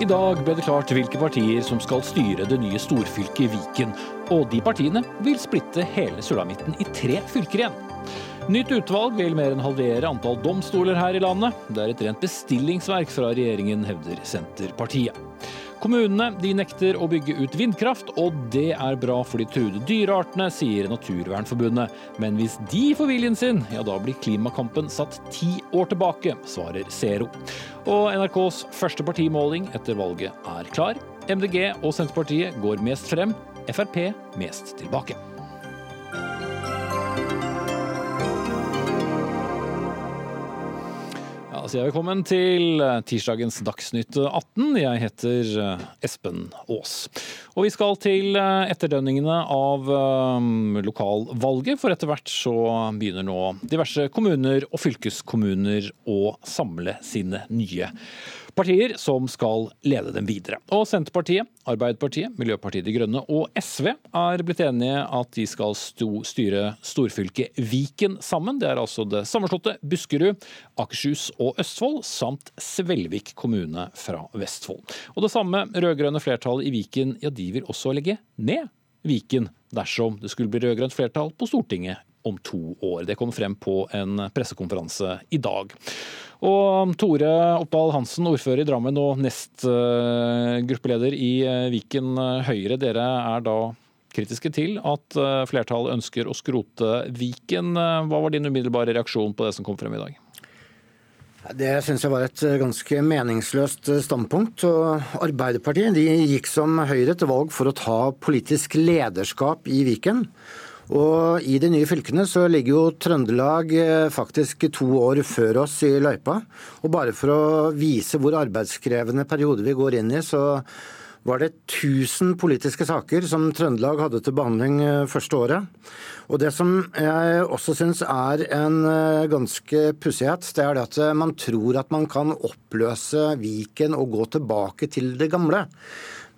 I dag ble det klart hvilke partier som skal styre det nye storfylket Viken. Og de partiene vil splitte hele sulamitten i tre fylker igjen. Nytt utvalg vil mer enn halvere antall domstoler her i landet. Det er et rent bestillingsverk fra regjeringen, hevder Senterpartiet. Kommunene de nekter å bygge ut vindkraft, og det er bra for de truede dyreartene, sier Naturvernforbundet. Men hvis de får viljen sin, ja da blir klimakampen satt ti år tilbake, svarer Zero. Og NRKs første partimåling etter valget er klar. MDG og Senterpartiet går mest frem, Frp mest tilbake. Sier jeg velkommen til eh, tirsdagens Dagsnytt 18. Jeg heter eh, Espen Aas. Og vi skal til eh, etterdønningene av lokalvalget, for etter hvert så begynner nå diverse kommuner og fylkeskommuner å samle sine nye partier som skal lede dem videre. Og Senterpartiet, Arbeiderpartiet, Miljøpartiet De Grønne og SV er blitt enige at de skal styre storfylket Viken sammen. Det er altså det sammenslåtte Buskerud, Akershus og Østfold, samt Svelvik kommune fra Vestfold. Og det samme rød-grønne flertallet i Viken, ja de vil også legge ned Viken dersom det skulle bli rød-grønt flertall på Stortinget om to år. Det kom frem på en pressekonferanse i dag. Og Tore Oppdal Hansen, ordfører i Drammen og nest uh, gruppeleder i uh, Viken Høyre. Dere er da kritiske til at uh, flertallet ønsker å skrote Viken. Hva var din umiddelbare reaksjon på det som kom frem i dag? Det syns jeg var et ganske meningsløst standpunkt. og Arbeiderpartiet de gikk som Høyre til valg for å ta politisk lederskap i Viken. Og I de nye fylkene så ligger jo Trøndelag eh, faktisk to år før oss i løypa. Og bare for å vise hvor arbeidskrevende periode vi går inn i, så var det 1000 politiske saker som Trøndelag hadde til behandling eh, første året. Og Det som jeg også syns er en eh, ganske pussighet, det er det at man tror at man kan oppløse Viken og gå tilbake til det gamle.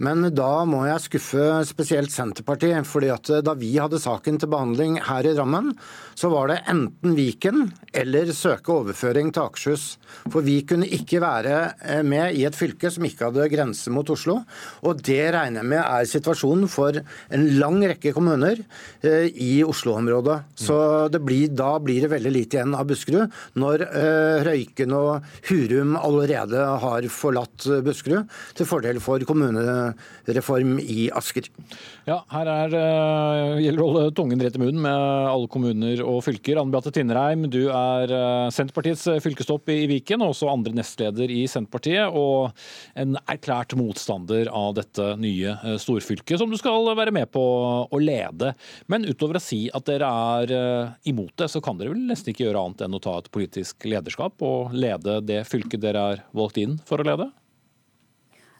Men da må jeg skuffe spesielt Senterpartiet. fordi at da vi hadde saken til behandling her i Drammen, så var det enten Viken eller søke overføring til Akershus. For vi kunne ikke være eh, med i et fylke som ikke hadde grense mot Oslo. Og det regner jeg med er situasjonen for en lang rekke kommuner eh, i Oslo-området. Så blir, da blir det veldig lite igjen av Buskerud når eh, Røyken og Hurum allerede har forlatt Buskerud til fordel for kommunene reform i Asker. Ja, her er, uh, gjelder å holde tungen rett i munnen med alle kommuner og fylker. Anne Beate Tinnereim, du er uh, Senterpartiets fylkestopp i, Viken, og også andre nestleder i Senterpartiet. Og en erklært motstander av dette nye storfylket, som du skal være med på å lede. Men utover å si at dere er imot det, så kan dere vel nesten ikke gjøre annet enn å ta et politisk lederskap og lede det fylket dere er valgt inn for å lede?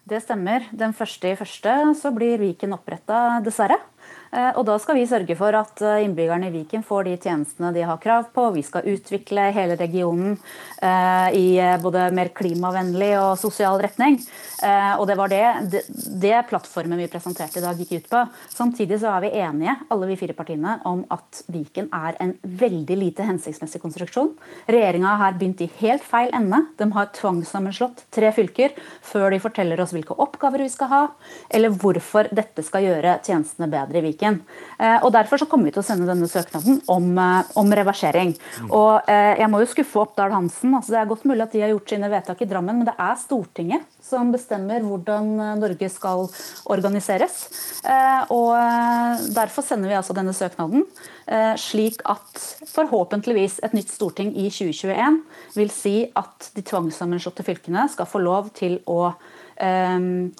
Det stemmer. Den første i første så blir Viken oppretta, dessverre. Eh, og da skal vi sørge for at eh, innbyggerne i Viken får de tjenestene de har krav på. Vi skal utvikle hele regionen eh, i både mer klimavennlig og sosial retning. Og det var det, det, plattformen vi presenterte i dag gikk ut på. Samtidig så er vi enige, alle vi fire partiene, om at Viken er en veldig lite hensiktsmessig konstruksjon. Regjeringa har begynt i helt feil ende. De har tvangssammenslått tre fylker før de forteller oss hvilke oppgaver vi skal ha, eller hvorfor dette skal gjøre tjenestene bedre i Viken politikken. Eh, og Derfor så kommer vi til å sende denne søknaden om, eh, om reversering. Og eh, Jeg må jo skuffe Oppdal Hansen. altså Det er godt mulig at de har gjort sine vedtak i Drammen, men det er Stortinget som bestemmer hvordan Norge skal organiseres. Og Derfor sender vi altså denne søknaden, slik at forhåpentligvis et nytt storting i 2021 vil si at de tvangssammenslåtte fylkene skal få lov til å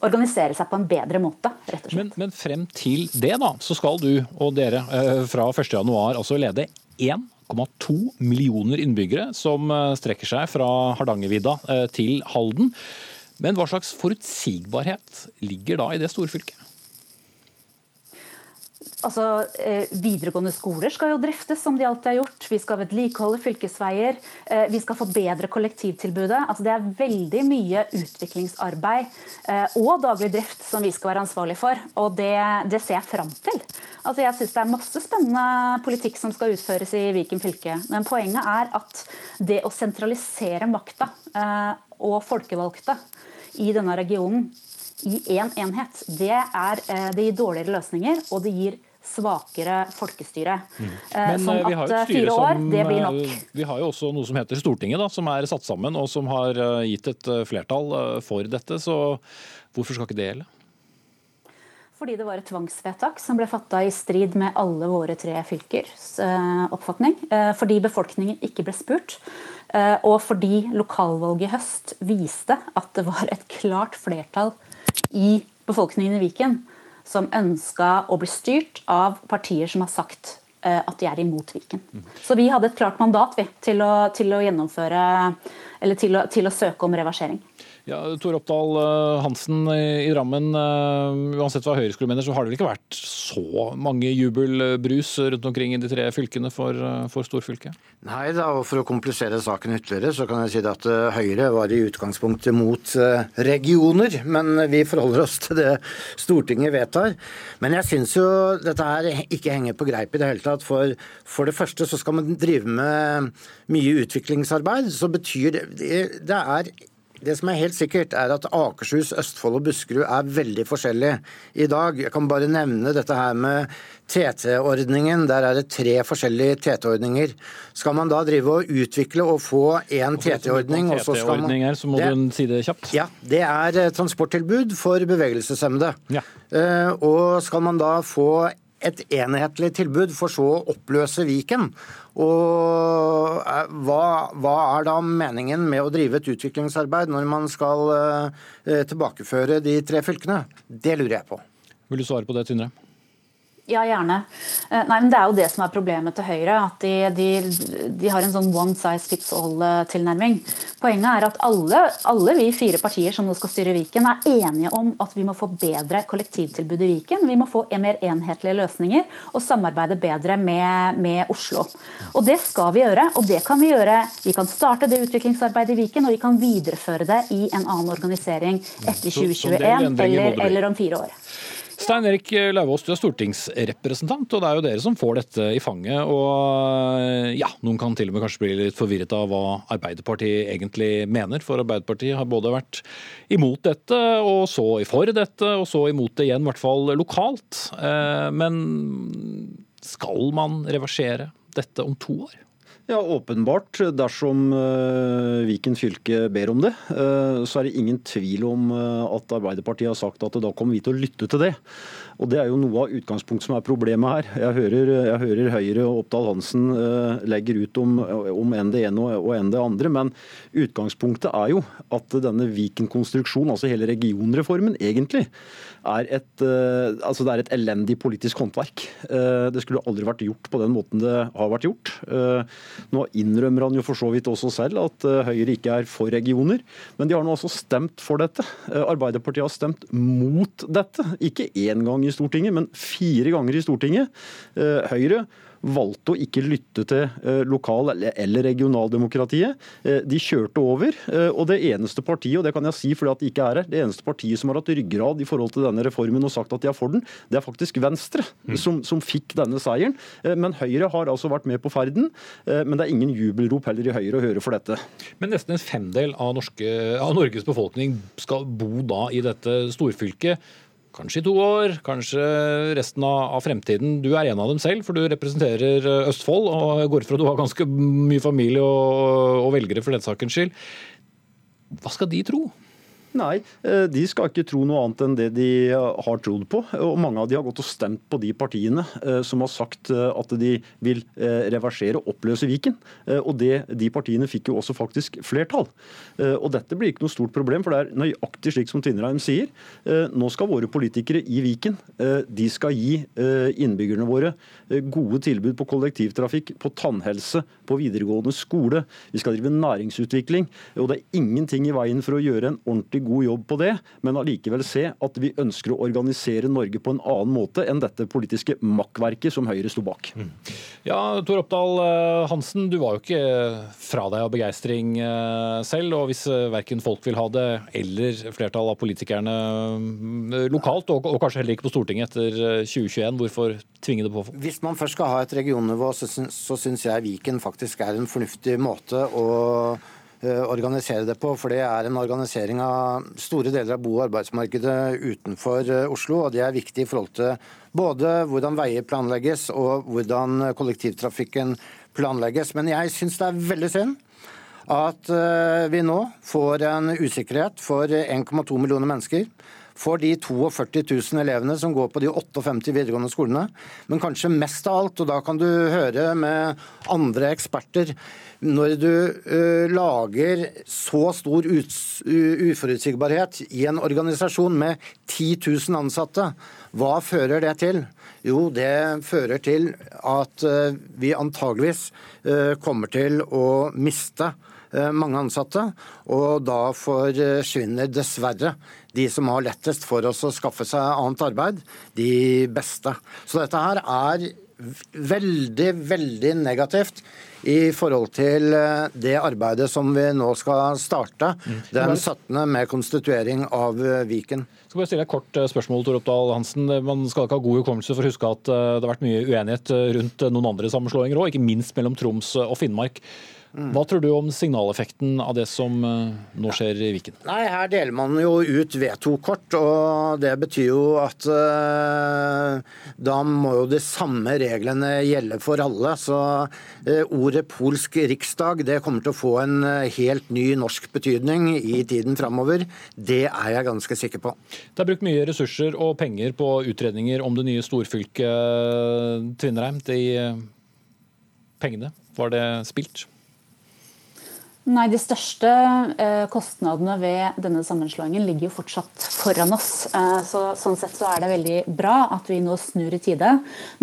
organisere seg på en bedre måte. rett og slett. Men, men frem til det da, så skal du og dere uh, fra 1.1 altså lede 1,2 millioner innbyggere som uh, strekker seg fra Hardangervidda uh, til Halden. Men hva slags forutsigbarhet ligger da i det storfylket? Altså, eh, Videregående skoler skal jo driftes som de alltid har gjort. Vi skal vedlikeholde fylkesveier. Eh, vi skal forbedre kollektivtilbudet. Altså, det er veldig mye utviklingsarbeid eh, og daglig drift som vi skal være ansvarlig for. Og det, det ser jeg fram til. Altså, jeg syns det er masse spennende politikk som skal utføres i Viken fylke. Men poenget er at det å sentralisere makta og folkevalgte i denne regionen i én en enhet, det, er, det gir dårligere løsninger, og det gir svakere folkestyre. Mm. Men sånn vi har jo et det blir nok. Vi har jo også noe som heter Stortinget, da, som er satt sammen og som har gitt et flertall for dette. Så hvorfor skal ikke det gjelde? Fordi det var et tvangsvedtak som ble fatta i strid med alle våre tre fylkers oppfatning. Fordi befolkningen ikke ble spurt. Og fordi lokalvalget i høst viste at det var et klart flertall i befolkningen i Viken som ønska å bli styrt av partier som har sagt at de er imot Viken. Så vi hadde et klart mandat vi, til, å, til å gjennomføre eller til å, til å søke om reversering. Ja, Tor Oppdal eh, Hansen i Drammen, eh, uansett hva Høyre skulle mener, så har det vel ikke vært så mange jubelbrus rundt omkring i de tre fylkene for, eh, for storfylket? Nei da, og for å komplisere saken ytterligere, så kan jeg si at Høyre var i utgangspunktet mot regioner. Men vi forholder oss til det Stortinget vedtar. Men jeg syns jo dette her ikke henger på greip i det hele tatt. For, for det første så skal man drive med mye utviklingsarbeid. Så betyr det Det er det som er helt sikkert, er at Akershus, Østfold og Buskerud er veldig forskjellige i dag. Jeg kan bare nevne dette her med TT-ordningen. Der er det tre forskjellige TT-ordninger. Skal man da drive og utvikle og få én TT-ordning og så skal man... så må det, du si det kjapt. Ja, Det er eh, transporttilbud for bevegelseshemmede. Ja. Uh, og skal man da få et enhetlig tilbud, for så å oppløse Viken. Og eh, hva, hva, er da meningen med å drive et utviklingsarbeid når man skal uh, tilbakeføre de tre fylkene? Det lurer jeg på. Vil du svare på det, Tynre? Ja, gjerne. Eh, nei, men Det er jo det som er problemet til Høyre. At de, de, de har en sånn one size fits all-tilnærming. Poenget er at alle, alle, vi fire partier som nå skal styre Viken, er enige om at vi må få bedre kollektivtilbud i Viken. Vi må få mer enhetlige løsninger og samarbeide bedre med, med Oslo. Og Det skal vi gjøre. og det kan Vi gjøre. Vi kan starte det utviklingsarbeidet i Viken, og vi kan videreføre det i en annen organisering etter 2021 eller, eller om fire år. Stein Erik Lauvås, du er stortingsrepresentant, og det er jo dere som får dette i fanget. Og ja, noen kan til og med kanskje bli litt forvirret av hva Arbeiderpartiet egentlig mener. For Arbeiderpartiet har både vært imot dette, og så for dette, og så imot det igjen, i hvert fall lokalt. Eh, men skal man reversere dette om to år? Ja, Åpenbart. Dersom uh, Viken fylke ber om det, uh, så er det ingen tvil om uh, at Arbeiderpartiet har sagt at da kommer vi til å lytte til det. Og Det er jo noe av utgangspunktet som er problemet her. Jeg hører, jeg hører Høyre og Oppdal Hansen legger ut om, om enn det ene og enn det andre, men utgangspunktet er jo at denne Viken-konstruksjonen, altså hele regionreformen, egentlig er et, altså det er et elendig politisk håndverk. Det skulle aldri vært gjort på den måten det har vært gjort. Nå innrømmer han jo for så vidt også selv at eh, Høyre ikke er for regioner, men de har nå altså stemt for dette. Eh, Arbeiderpartiet har stemt mot dette. Ikke én gang i Stortinget, men fire ganger i Stortinget. Eh, Høyre valgte å ikke lytte til eh, lokal- eller regionaldemokratiet. Eh, de kjørte over. Eh, og det eneste partiet, og det kan jeg si fordi at de ikke er her, det eneste partiet som har hatt ryggrad i forhold til denne reformen og sagt at de er for den, det er faktisk Venstre, mm. som, som, fikk denne seieren. Men Høyre har altså vært med på ferden. Men det er ingen jubelrop heller i Høyre å høre for dette. Men nesten en femdel av, norske, av Norges befolkning skal bo da i dette storfylket. Kanskje i to år, kanskje resten av fremtiden. Du er en av dem selv, for du representerer eh, Østfold. og går ut fra du har ganske mye familie og, og velgere for den sakens skyld. Hva skal de tro? Nei, eh, de skal ikke tro noe annet enn det de har trodd på. Og mange av de har gått og stemt på de partiene eh, som har sagt eh, at de vil reversere og oppløse Viken. Og det, de partiene fikk jo også faktisk flertall. Og dette blir ikke noe stort problem, for det er nøyaktig slik som Tvinnereim sier. Nå skal våre politikere i Viken de skal gi innbyggerne våre gode tilbud på kollektivtrafikk, på tannhelse, på videregående skole. Vi skal drive næringsutvikling. Og det er ingenting i veien for å gjøre en ordentlig god jobb på det, men allikevel se at vi ønsker å organisere Norge på en annen måte enn dette politiske makkverket som Høyre sto bak. Mm. Ja, Tor Oppdal eh, Hansen, du var jo ikke fra deg av begeistring eh, selv. og Hvis eh, verken folk vil ha det, eller flertallet av politikerne lokalt, og, kanskje heller ikke på Stortinget etter 2021, hvorfor tvinge det på? Hvis man først skal ha et regionnivå, så syns jeg Viken faktisk er en fornuftig måte å organisere det på. For det er en organisering av store deler av bo- og arbeidsmarkedet utenfor Oslo. Og det er viktig i forhold til både hvordan veier planlegges og hvordan kollektivtrafikken planlegges. Men jeg syns det er veldig synd at vi nå får en usikkerhet for 1,2 millioner mennesker for de 42 000 elevene som går på de 58 videregående skolene. Men kanskje mest av alt, og da kan du høre med andre eksperter når du uh, lager så stor uforutsigbarhet i en organisasjon med 10 000 ansatte, hva fører det til? Jo, det fører til at uh, vi antageligvis uh, kommer til å miste mange ansatte, og da forsvinner dessverre de som har lettest for oss å skaffe seg annet arbeid, de beste. Så dette her er veldig, veldig negativt i forhold til eh, det arbeidet som vi nå skal starte mm. den 17. med konstituering av eh, Viken. Jeg skal bare stille et kort eh, spørsmål, Tor Oppdal Hansen. Man skal ikke ha god hukommelse for å huske at det har vært mye uenighet rundt noen andre sammenslåinger òg, ikke minst mellom Troms og Finnmark. Hva tror du om signaleffekten av det som eh, nå skjer i Viken? Nei, Her deler man jo ut veto-kort, og det betyr jo at uh, da må jo de samme reglene gjelde for alle. Så uh, ordet polsk riksdag det kommer til å få en helt ny norsk betydning i tiden framover. Det er jeg ganske sikker på. Det er brukt mye ressurser og penger på utredninger om det nye storfylket Tvinnereim. De pengene, var det spilt? Nei, De største eh, kostnadene ved denne sammenslåingen ligger jo fortsatt foran oss. Eh, så, sånn sett så er det veldig bra at vi nå snur i tide.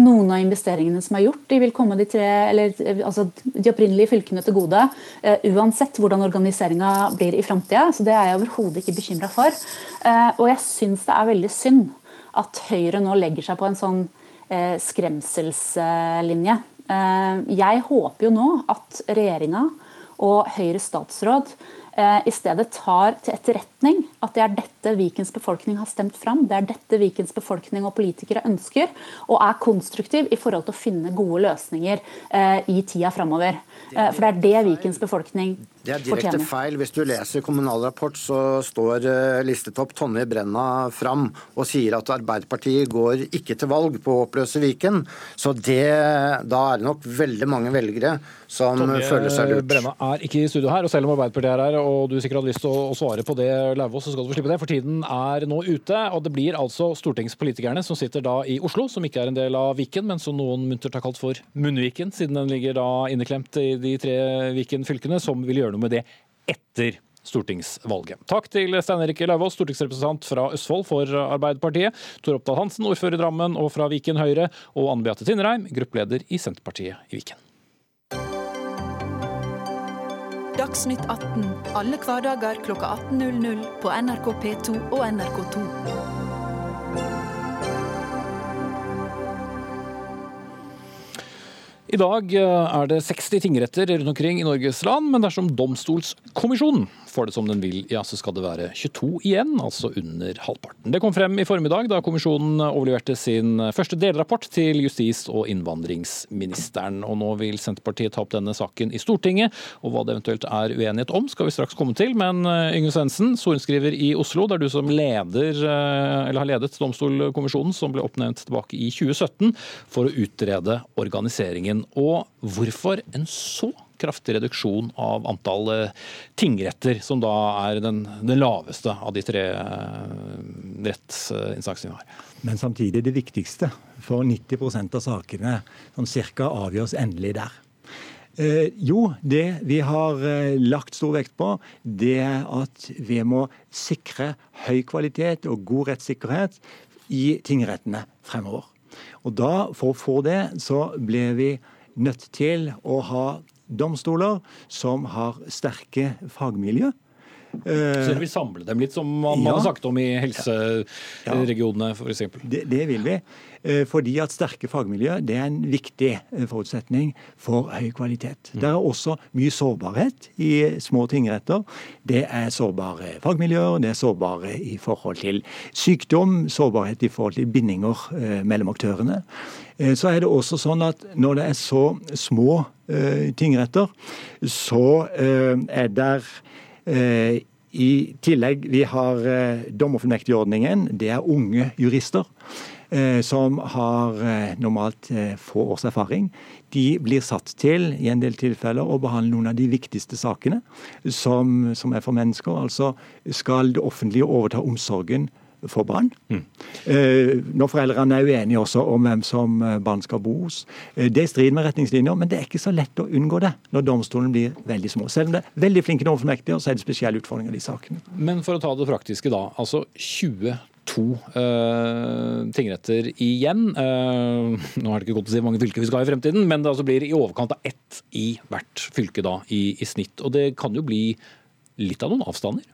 Noen av investeringene som er gjort, de vil komme de, tre, eller, altså, de opprinnelige fylkene til gode. Eh, uansett hvordan organiseringa blir i framtida. Så det er jeg overhodet ikke bekymra for. Eh, og jeg syns det er veldig synd at Høyre nå legger seg på en sånn eh, skremselslinje. Eh, jeg håper jo nå at regjeringa og Høyres statsråd eh, i stedet tar til etterretning at det er dette Vikens befolkning har stemt fram, det er dette Vikens befolkning og politikere ønsker, og er konstruktiv i forhold til å finne gode løsninger eh, i tida framover. Eh, for det er det Vikens befolkning fortjener. Det er direkte fortjener. feil. Hvis du leser Kommunal Rapport, så står listet listetopp Tonje Brenna fram og sier at Arbeiderpartiet går ikke til valg på å oppløse Viken. Så det, da er det nok veldig mange velgere som Tonje føler seg lurt. Brenna er ikke i studio her, og selv om Arbeiderpartiet er her og du sikkert hadde lyst til å, svare på det, Lauvås, så skal du få slippe det. For tiden er nå ute, og det blir altså stortingspolitikerne som sitter da i Oslo, som ikke er en del av Viken, men som noen muntert har kalt for Munnviken, siden den ligger da inneklemt i de tre Viken-fylkene, som vil gjøre noe med det etter stortingsvalget. Takk til Stein Erik Lauvås, stortingsrepresentant fra Østfold for Arbeiderpartiet, Tor Oppdal Hansen, ordfører i Drammen og fra Viken Høyre, og Anne Beate Tinnereim, gruppeleder i Senterpartiet i Viken. Dagsnytt 18 alle hverdager kl 18.00 på NRK P2 og NRK2. I dag eh, er det 60 tingretter rundt omkring i Norges land, men dersom Domstolskommisjonen får det som den vil, ja, så skal det være 22 igjen, altså under halvparten. Det kom frem i formiddag da kommisjonen overleverte sin første delrapport til justis- og innvandringsministeren. Og nå vil Senterpartiet ta opp denne saken i Stortinget, og hva det eventuelt er uenighet om, skal vi straks komme til. Men eh, Yngve Svendsen, sorenskriver i Oslo, det er du som leder, eh, eller har ledet Domstolkommisjonen, som ble oppnevnt tilbake i 2017 for å utrede organiseringen og hvorfor en så kraftig reduksjon av antall eh, tingretter, som da er den, den laveste av de tre eh, rettsinstansene vi har. Men samtidig det viktigste, for 90% av sakene som cirka avgjøres endelig der. Eh, jo, det vi har eh, lagt stor vekt på, det er at vi må sikre høy kvalitet og god rettssikkerhet i tingrettene fremover. Og da, For å få det, så ble vi nødt til å ha domstoler som har sterke fagmiljø. Så dere vil samle dem litt, som man Ja. hadde sagt om i helseregionene f.eks.? Det, det vil vi. Eh, Fordi at sterke fagmiljø det er en viktig eh, forutsetning for høy kvalitet. Det er også mye sårbarhet i små tingretter. Det er sårbare fagmiljøer, det er sårbare i forhold til sykdom, sårbarhet i forhold til bindinger eh, mellom aktørene. Eh, Så er det også sånn at når det er så små eh, tingretter, så eh, er der eh, i tillegg, vi har eh, dommerfullmektigordningen. Det er unge jurister eh, som har eh, normalt eh, få års erfaring. De blir satt til i en del tilfeller å behandle noen av de viktigste sakene som, som er for mennesker. Altså skal det offentlige overta omsorgen for barn. Eh, når foreldrene er uenige også om hvem som eh, barn skal bo hos. Eh, det er strid med retningslinjer, men det er ikke så lett å unngå det når domstolene blir veldig små. Selv om det er veldig flinke domfullmektige, så er det spesielle utfordringer i de sakene. Men for å ta det praktiske, da. Altså 22 uh, tingretter igjen. Uh, nå er det ikke godt å si hvor mange fylker vi skal ha i fremtiden, men det altså blir i overkant av ett i hvert fylke da, i, i snitt. Og det kan jo bli litt av noen avstander.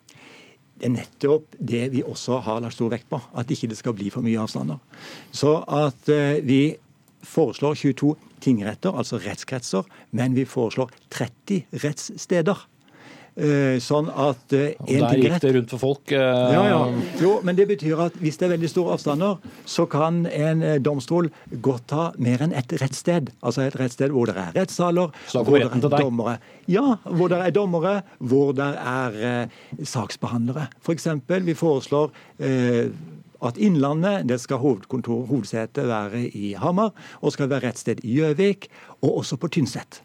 Det er nettopp det vi også har lagt stor vekt på. At ikke det skal bli for mye avstander. Så at eh, vi foreslår 22 tingretter, altså rettskretser, men vi foreslår 30 rettssteder. Eh, Sånn at eh, Og en der gikk det rundt for folk. eh, Ja, ja. Jo, men det betyr at hvis det er veldig store avstander, så kan en domstol godt ha mer enn ett rettssted. Altså et rettssted hvor det er rettssaler, hvor det er dommere. Ja, hvor det er dommere, hvor det er eh, saksbehandlere. For eksempel, vi foreslår eh, at Innlandet det skal hovedkontor, hovedsete være i Hamar, og skal være rettssted i Gjøvik, og også på Tynset.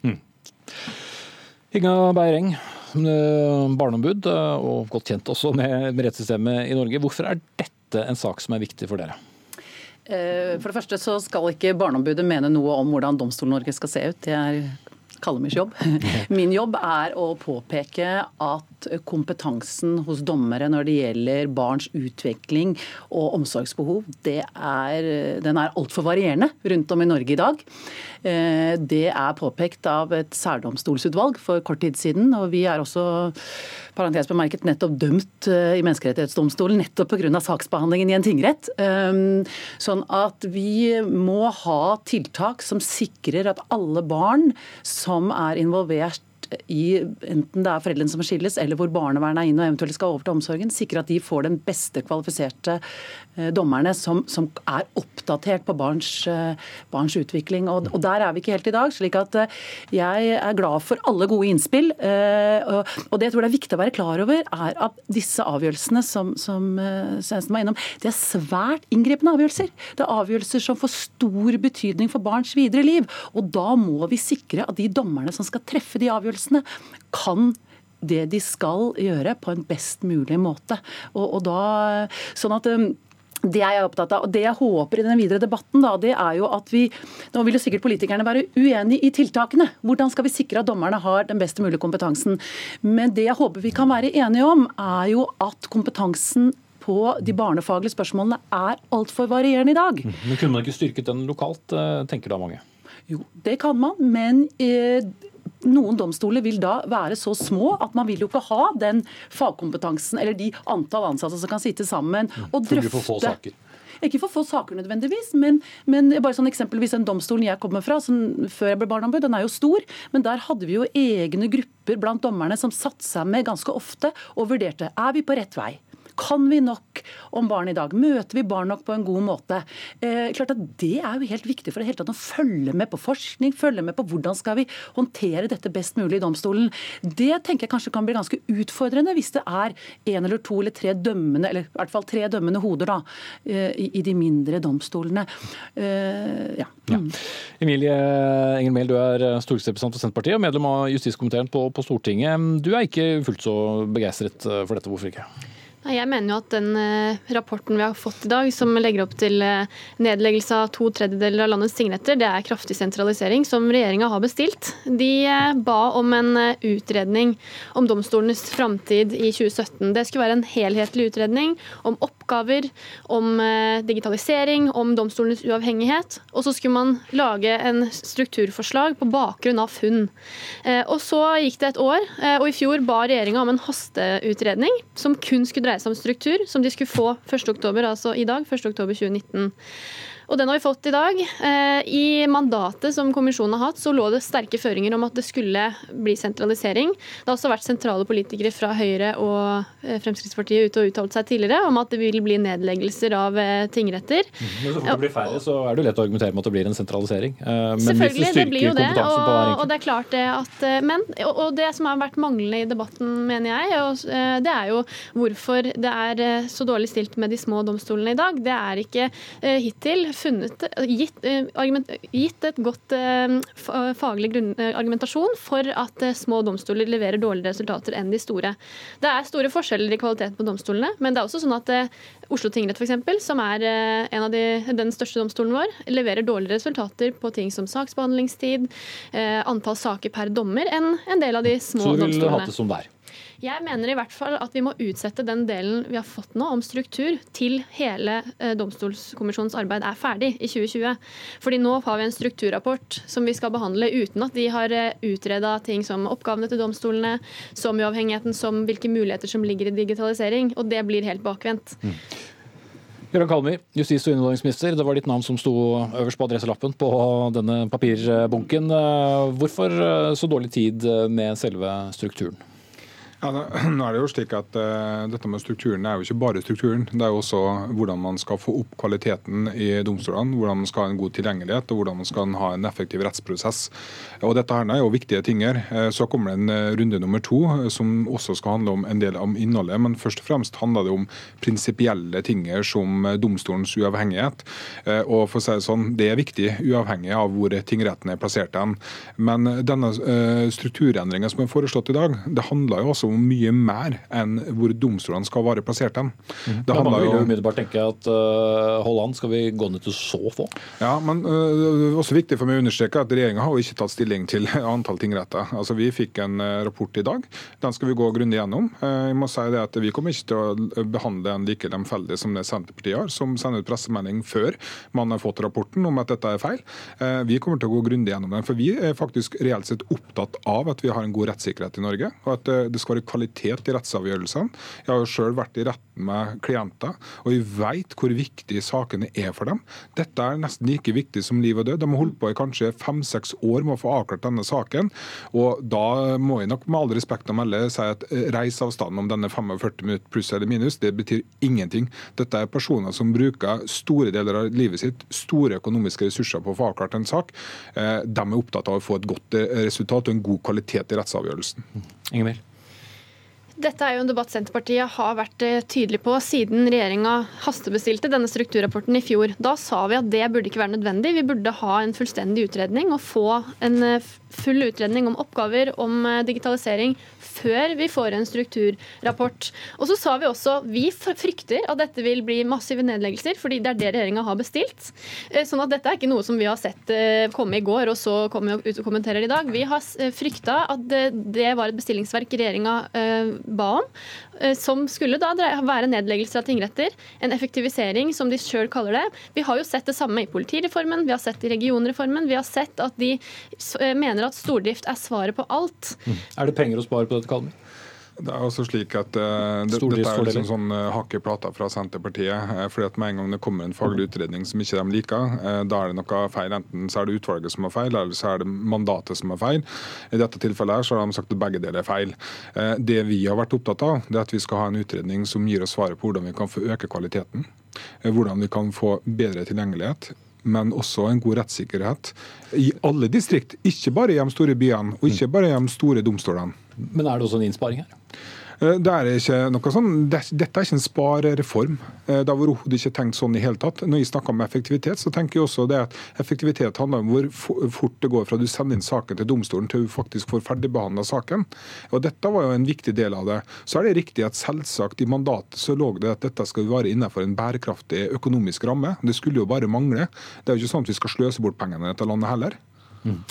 Inga Beireng, eh, barneombud, eh, og godt kjent også med, med rettssystemet i Norge. Hvorfor er dette en sak som er viktig for dere? Eh, For det første så skal ikke Barneombudet mene noe om hvordan Domstol-Norge skal se ut. Det er Kallemyrs jobb. Min jobb er å påpeke at kompetansen hos dommere når det gjelder barns utvikling og omsorgsbehov, det er, den er altfor varierende rundt om i Norge i dag. Eh, Det er påpekt av et særdomstolsutvalg for kort tid siden, og vi er også parentes bemerket nettopp dømt eh, i Menneskerettighetsdomstolen nettopp pga. saksbehandlingen i en tingrett. Um, Sånn at vi må ha tiltak som sikrer at alle barn som er involvert i enten det er foreldrene som skilles, eller hvor barnevernet er inne og eventuelt skal overta omsorgen, sikre at de får den beste kvalifiserte eh, dommerne som, som er oppdatert på barns, eh, barns utvikling. Og, og der er vi ikke helt i dag. slik at eh, jeg er glad for alle gode innspill. Og, det jeg tror det er viktig å være klar over, er at disse avgjørelsene som, som Svendsen var innom, det er svært inngripende avgjørelser. Det er avgjørelser som får stor betydning for barns videre liv. Og da må vi sikre at de dommerne som skal treffe de avgjørelsene, kan det de skal gjøre på en best mulig måte. Og, og da, sånn at det jeg er opptatt av. og Det jeg håper i den videre debatten, da, det er jo at vi Nå vil jo sikkert politikerne være uenige i tiltakene. Hvordan skal vi sikre at dommerne har den beste mulige kompetansen? Men det jeg håper vi kan være enige om, er jo at kompetansen på de barnefaglige spørsmålene er altfor varierende i dag. Men Kunne man ikke styrket den lokalt, eh, tenker da mange? Jo, det kan man, men eh, noen domstoler vil da være så små at man vil jo ikke ha den fagkompetansen eller de antall ansatte som kan sitte sammen og drøfte. Ikke for få saker nødvendigvis, men, men bare sånn eksempelvis den domstolen jeg kommer fra, som, før jeg ble barneombud, den er jo stor. Men der hadde vi jo egne grupper blant dommerne som satte seg med ganske ofte og vurderte er vi på rett vei. Kan vi nok om barn i dag? Møter vi barn nok på en god måte? Eh, klart at Det er jo helt viktig for det hele tatt å følge med på forskning, følge med på hvordan skal vi håndtere dette best mulig i domstolen. Det tenker jeg kanskje kan bli ganske utfordrende hvis det er en eller to eller tre dømmende, eller i hvert fall tre dømmende hoder da, eh, i, i de mindre domstolene. Eh, ja. Mm. Emilie Enger Mehl, du er stortingsrepresentant for Senterpartiet og medlem av justiskomiteen på, på Stortinget. Du er ikke fullt så begeistret eh, for dette, hvorfor ikke? Jeg mener jo at den eh, rapporten vi har fått i dag, som legger opp til eh, nedleggelse av to tredjedeler av landets tingretter, det er kraftig sentralisering som regjeringa har bestilt. De eh, ba om en utredning om domstolenes framtid i 2017. Det skulle være en helhetlig utredning om oppgaver oppgaver, om eh, digitalisering, om domstolenes uavhengighet. Og så skulle man lage en strukturforslag på bakgrunn av funn. Eh, og så gikk det et år, eh, og i fjor ba regjeringa om en hasteutredning som kun skulle dreie seg om struktur, som de skulle få 1.10, altså i dag, 1.10.2019. Og den har vi fått i dag. Eh, I mandatet som kommisjonen har hatt, så lå det sterke føringer om at det skulle bli sentralisering. Det har også vært sentrale politikere fra Høyre og eh, Fremskrittspartiet ute og uttalt seg tidligere om at det vil bli nedleggelser av eh, tingretter. Mhm. Men så fort det blir færre, så er det lett å argumentere med at det blir en sentralisering. Men Selvfølgelig, hvis det det blir jo det. Og, hver og det er klart det at Men og det som har vært manglende i debatten, mener jeg, det er jo hvorfor det er så dårlig stilt med de små domstolene i dag. Det er ikke hittil funnet, gitt, eh, gitt et godt eh, faglig grunn, eh, argumentasjon for at små domstoler leverer dårligere resultater enn de store. Det er store forskjeller i kvaliteten på domstolene, men det er også sånn at Oslo tingrett, f.eks., som er en av de, den største domstolen vår, leverer dårligere resultater på ting som saksbehandlingstid, antall saker per dommer, enn en del av de små domstolene. Så du vil ha det som det er? Jeg mener i hvert fall at vi må utsette den delen vi har fått nå om struktur, til hele eh, Domstolskommisjonens arbeid er ferdig i 2020. Fordi nå har vi en strukturrapport som vi skal behandle uten at de har eh, utreda ting som oppgavene til domstolene, som uavhengigheten, som hvilke muligheter som ligger i digitalisering. Og det blir helt bakvendt. Mm. Gøran Kalmi, justis- og innvandringsminister. Det var ditt navn som sto øverst på adresselappen på denne papirbunken. Eh, hvorfor så dårlig tid med selve strukturen? Ja, nå er det jo slik at uh, Dette med strukturen er jo ikke bare strukturen. Det er jo også hvordan man skal få opp kvaliteten i domstolene, hvordan man skal ha en god tilgjengelighet og hvordan man skal ha en effektiv rettsprosess. Og Dette her er jo viktige ting. her. så kommer det en uh, runde nummer to som også skal handle om en del om innholdet. Men først og fremst handler det om prinsipielle ting som domstolens uavhengighet. Og for å si Det sånn, det er viktig, uavhengig av hvor tingretten er plassert. Den. Men denne strukturendringen som er foreslått i dag, det handler jo også om mye mer enn hvor domstolene skal være plassert hen. Mm. Det handler jo umiddelbart tenke at uh, Holland skal vi gå ned til så få? Ja, men uh, det er også viktig for meg å understreke at regjeringa har jo ikke tatt stilling til antall tingretter. Altså, Vi fikk en uh, rapport i dag. Den skal vi gå grundig gjennom. Jeg må si det at Vi kommer ikke til å behandle en like lemfeldig som det Senterpartiet har, som sender ut pressemelding før man har fått rapporten om at dette er feil. Vi kommer til å gå grundig gjennom den. For vi er faktisk reelt sett opptatt av at vi har en god rettssikkerhet i Norge. og at det skal være kvalitet i rettsavgjørelsene. Jeg har jo selv vært i retten med klienter, og jeg vet hvor viktig sakene er for dem. Dette er nesten like viktig som liv og død. De har holdt på i kanskje fem-seks år med å få avklart denne saken. og Da må jeg nok med all respekt å melde si at reiseavstanden om denne 45 minutter pluss eller minus, det betyr ingenting. Dette er personer som bruker store deler av livet sitt, store økonomiske ressurser på å få avklart en sak. Eh, de er opptatt av å få et godt eh, resultat og en god kvalitet i rettsavgjørelsen. Ingemil. Dette er jo en debatt Senterpartiet har vært eh, tydelig på siden regjeringa hastebestilte denne strukturrapporten i fjor. Da sa vi at det burde ikke være nødvendig. Vi burde ha en fullstendig utredning og få en eh, full utredning om oppgaver, om eh, digitalisering, før vi får en strukturrapport. Og så sa vi også vi frykter at dette vil bli massive nedleggelser, fordi det er det regjeringa har bestilt. Sånn at dette er ikke noe som vi har sett komme i går og så komme ut og kommenterer i dag. Vi har frykta at det var et bestillingsverk regjeringa ba om, eh, som skulle da være nedleggelser av tingretter. En effektivisering, som de sjøl kaller det. Vi har jo sett det samme i politireformen, vi har sett i regionreformen. Vi har sett at de eh, mener at stordrift er svaret på alt. Mm. Er det penger å spare på dette, Kalmer? Det er også slik at uh, det, Dette er liksom sånn uh, plata fra Senterpartiet. Uh, fordi at Med en gang det kommer en faglig utredning som ikke de liker, uh, da er det noe feil. Enten så er det utvalget som er feil, eller så er det mandatet som er feil. I dette tilfellet her så har de sagt at begge deler er feil. Det vi har vært opptatt av, det er at vi skal ha en utredning som gir oss svaret på hvordan vi kan få øke kvaliteten. Hvordan vi kan få bedre tilgjengelighet men også en god rettssikkerhet i alle distrikt. Ikke bare i de store byene, og ikke bare i de store domstolene. Men er det også en innsparing her? Eh, det er ikke noe sånn, Dette er ikke en sparereform. Eh, det har overhodet ikke tenkt sånn i hele tatt. Når jeg snakker om effektivitet, så tenker jeg også det at effektivitet handler om hvor fort det går fra du sender inn saken til domstolen til du faktisk får ferdigbehandla saken. Og Dette var jo en viktig del av det. Så er det riktig at selvsagt i mandatet så lå det at dette skal være innenfor en bærekraftig økonomisk ramme. Det skulle jo bare mangle. Det er jo ikke sånn at vi skal sløse bort pengene i dette landet heller. Mm.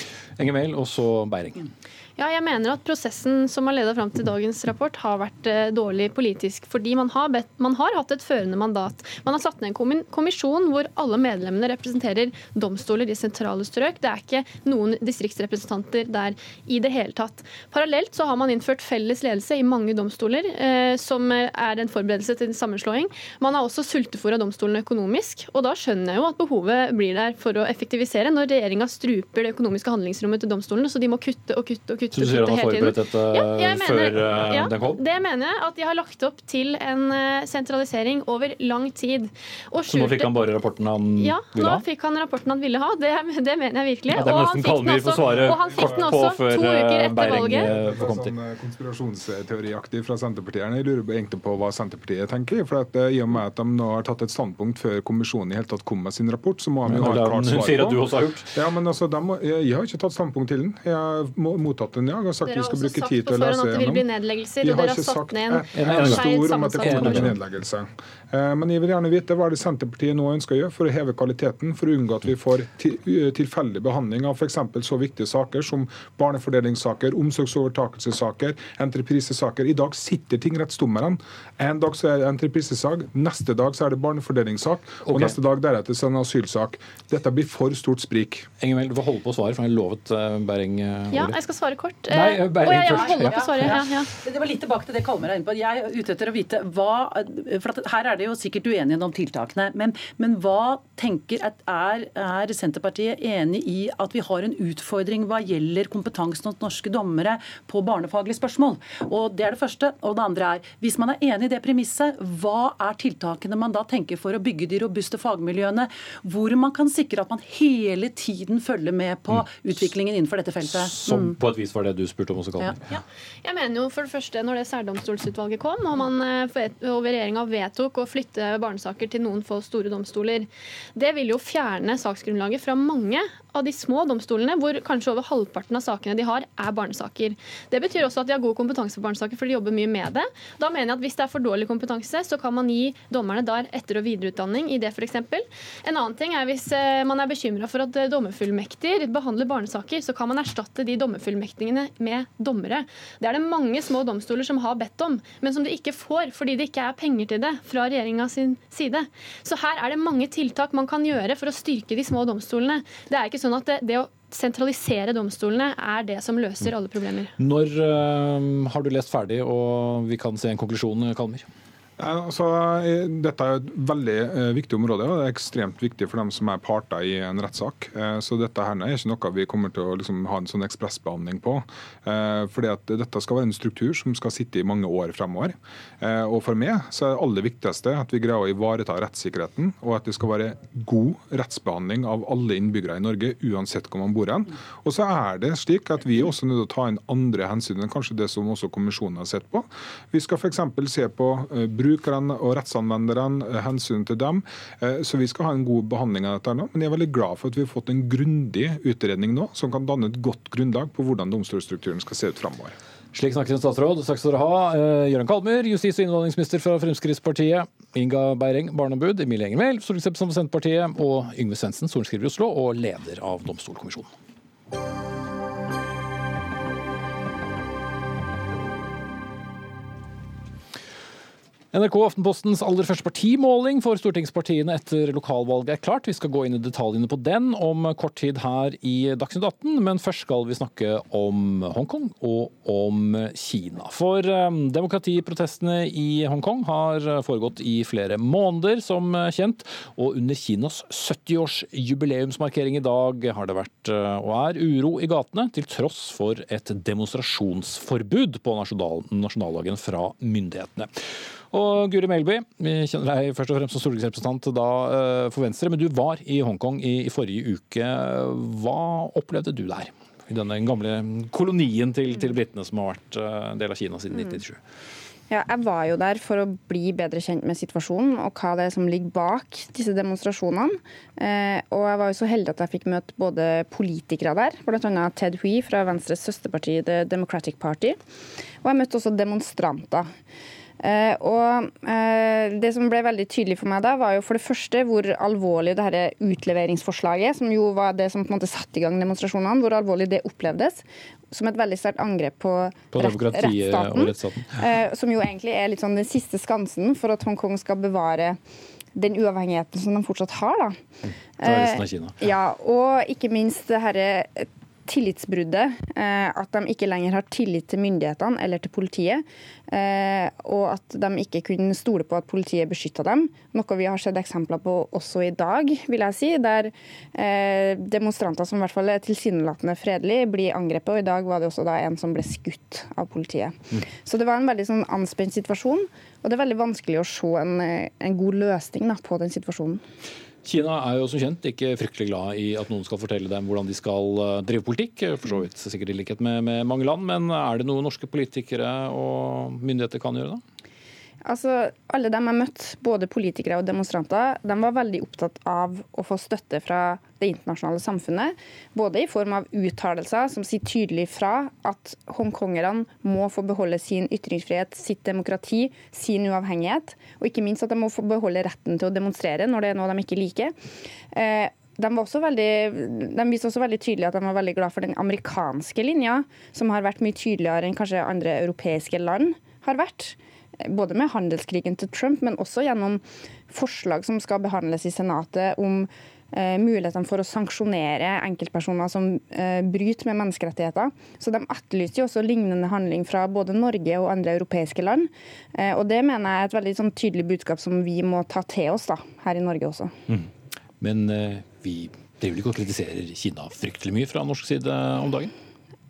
Enger Mehl og så Beiring. Ja, jeg mener at prosessen som har ledet fram til dagens rapport har vært eh, dårlig politisk. Fordi man har, bedt, man har hatt et førende mandat. Man har satt ned en kommisjon hvor alle medlemmene representerer domstoler i sentrale strøk. Det er ikke noen distriktsrepresentanter der i det hele tatt. Parallelt så har man innført felles ledelse i mange domstoler, eh, som er en forberedelse til sammenslåing. Man har også sultefòra domstolene økonomisk. Og da skjønner jeg jo at behovet blir der for å effektivisere, når regjeringa struper det økonomiske handlingsrommet til domstolene, så de må kutte og kutte og kutte så du sier han har forberedt dette ja, før mener, eh, ja, den kom? Det mener jeg. At de har lagt opp til en eh, sentralisering over lang tid. Og så nå fikk han bare rapporten han ja, ville ha? Ja, nå fikk han rapporten han ville ha. Det, det mener jeg virkelig. Ja, han fikk den også får svare kort på før eh, Beiring får komme til. Sånn konspirasjonsteoriaktig fra Senterpartiet. Jeg lurer egentlig på hva Senterpartiet tenker. for at I og med at de nå har tatt et standpunkt før kommisjonen i hele tatt kom med sin rapport, så må de jo ha et klart svar på. Også. Ja, men altså, må, jeg, jeg har ikke tatt standpunkt til den. Jeg har mottatt den, en jag har sagt vi skal bruke tid til å lese gjennom. Vi har ikke sagt et ord om at det kommer til nedleggelse. Eh, men jeg vil gjerne vite hva er det Senterpartiet nå ønsker å gjøre for å heve kvaliteten, for å unngå at vi får tilfeldig behandling av f.eks. så viktige saker som barnefordelingssaker, omsorgsovertakelsessaker, entreprisesaker. I dag sitter tingrettsdommerne. En dag så er det entreprisesak, neste dag så er det barnefordelingssak, og okay. neste dag deretter så er det en asylsak. Dette blir for stort sprik. Engel, du får holde på å svare, for jeg har lovet uh, Bering uh, Ja, jeg skal svare kort. Nei, jeg oh, ja, på Ja, svare, ja, ja. Det var litt tilbake til det Kalmer er inne på. Jeg er ute etter å vite hva for Her er det jo sikkert uenighet om tiltakene. Men, men hva tenker at er, er, Senterpartiet enig i at vi har en utfordring hva gjelder kompetansen hos norske dommere på barnefaglige spørsmål? Og Det er det første. Og det andre er, hvis man er enig i det premisset, hva er tiltakene man da tenker for å bygge de robuste fagmiljøene, hvor man kan sikre at man hele tiden følger med på mm. utviklingen innenfor dette feltet? Som mm. på et vis var det du spurte om også, Kalle. Ja. Ja. Jeg mener jo for det første, når det særdomstolsutvalget kom, og man eh, regjeringa vedtok å flytte barnesaker til noen få store domstoler. Det vil jo fjerne saksgrunnlaget fra mange av de små domstolene, hvor kanskje over halvparten av sakene de har, er barnesaker. Det betyr også at de har god kompetanse på barnesaker, for de jobber mye med det. Da mener jeg at hvis det er for dårlig kompetanse, så kan man gi dommerne der etter- og videreutdanning i det, f.eks. En annen ting er hvis eh, man er bekymra for at dommerfullmekter behandler barnesaker, så kan man erstatte de dommerfullmektingene med dommere. Det er det mange små domstoler som har bedt om, men som de ikke får fordi det ikke er penger til det fra regjeringa sin side. Så her er det mange tiltak man kan gjøre for å styrke de små domstolene. Det er ikke sånn at det, det å sentralisere domstolene er det som løser alle problemer. Når øh, har du lest ferdig og vi kan se en konklusjon, Kalmer? Altså, dette er et veldig eh, viktig område, og det er ekstremt viktig for dem som er parter i en rettssak. Eh, så dette her er ikke noe vi kommer til å liksom, ha en sånn ekspressbehandling på. Fordi at Dette skal være en struktur som skal sitte i mange år fremover. Og For meg så er det aller viktigste at vi greier å ivareta rettssikkerheten, og at det skal være god rettsbehandling av alle innbyggere i Norge, uansett hvor man bor hen. Og så er det slik at vi er også nødt til å ta inn andre hensyn enn kanskje det som også kommisjonen har sett på. Vi skal f.eks. se på bruk brukerne og rettsanvenderne, eh, hensynet til dem. Eh, så vi skal ha en god behandling av dette nå. Men jeg er veldig glad for at vi har fått en grundig utredning nå, som kan danne et godt grunnlag på hvordan domstolstrukturen skal se ut framover. Slik snakker en statsråd. Takk skal dere ha. Uh, Gøran Kalmer, justis- og innvandringsminister fra Fremskrittspartiet. Inga Beiring, barneombud. Emilie Enger Mehl, stortingsrepresentant for Senterpartiet. Og Yngve Svendsen, sorenskriver i Oslo og leder av Domstolkommisjonen. NRK Aftenpostens aller første partimåling for stortingspartiene etter lokalvalget er klart. Vi skal gå inn i detaljene på den om kort tid her i Dagsnytt 18, men først skal vi snakke om Hongkong og om Kina. For um, demokratiprotestene i Hongkong har foregått i flere måneder, som kjent. Og under Kinas 70-års jubileumsmarkering i dag har det vært uh, og er uro i gatene, til tross for et demonstrasjonsforbud på nasjonal nasjonaldagen fra myndighetene. Og Guri Melby, vi kjenner deg først og fremst som stortingsrepresentant da eh, for Venstre, men du var i Hongkong i, i forrige uke. Hva opplevde du der? I denne gamle kolonien til, til britene som har vært eh, en del av Kina siden 1997. Mm. Ja, jeg var jo der for å bli bedre kjent med situasjonen og hva det er som ligger bak disse demonstrasjonene. Eh, og jeg var jo så heldig at jeg fikk møte både politikere der, bl.a. Ted Hui fra Venstres søsterparti The Democratic Party. Og jeg møtte også demonstranter. Eh, og eh, Det som ble veldig tydelig for meg da, var jo for det første hvor alvorlig det her utleveringsforslaget, som jo var det som på en måte satte i gang demonstrasjonene, hvor alvorlig det opplevdes som et veldig sterkt angrep på, på rett, rettsstaten. rettsstaten. Eh, som jo egentlig er litt sånn den siste skansen for at Hongkong skal bevare den uavhengigheten som de fortsatt har. da. Mm. Kina. Ja, og ikke minst det herre tillitsbruddet. Eh, at de ikke lenger har tillit til myndighetene eller til politiet. Eh, og at de ikke kunne stole på at politiet beskytta dem. Noe vi har sett eksempler på også i dag, vil jeg si. Der eh, demonstranter som i hvert fall er tilsynelatende fredelige, blir angrepet. Og i dag var det også da en som ble skutt av politiet. Mm. Så det var en veldig sånn anspent situasjon. Og det er veldig vanskelig å se en, en god løsning da, på den situasjonen. Kina er jo som kjent ikke fryktelig glad i at noen skal fortelle dem hvordan de skal eh, drive politikk. For så vidt sikkert i likhet med, med mange land. Men er det noe norske politikere og myndigheter kan gjøre da? Altså, alle dem jeg møtte, både politikere og demonstranter, de var veldig opptatt av å få støtte fra det internasjonale samfunnet. Både i form av uttalelser som sier tydelig fra at hongkongerne må få beholde sin ytringsfrihet, sitt demokrati, sin uavhengighet. Og ikke minst at de må få beholde retten til å demonstrere når det er noe de ikke liker. Eh, de, veldig, de, viste også veldig tydelig at de var veldig glad for den amerikanske linja, som har vært mye tydeligere enn kanskje andre europeiske land har vært både med handelskrigen til Trump, men også gjennom forslag som skal behandles i Senatet om eh, mulighetene for å sanksjonere enkeltpersoner som eh, bryter med menneskerettigheter. Så De etterlyser jo også lignende handling fra både Norge og andre europeiske land. Eh, og Det mener jeg er et veldig sånn, tydelig budskap som vi må ta til oss da, her i Norge også. Mm. Men eh, vi driver ikke og kritiserer Kina fryktelig mye fra norsk side om dagen?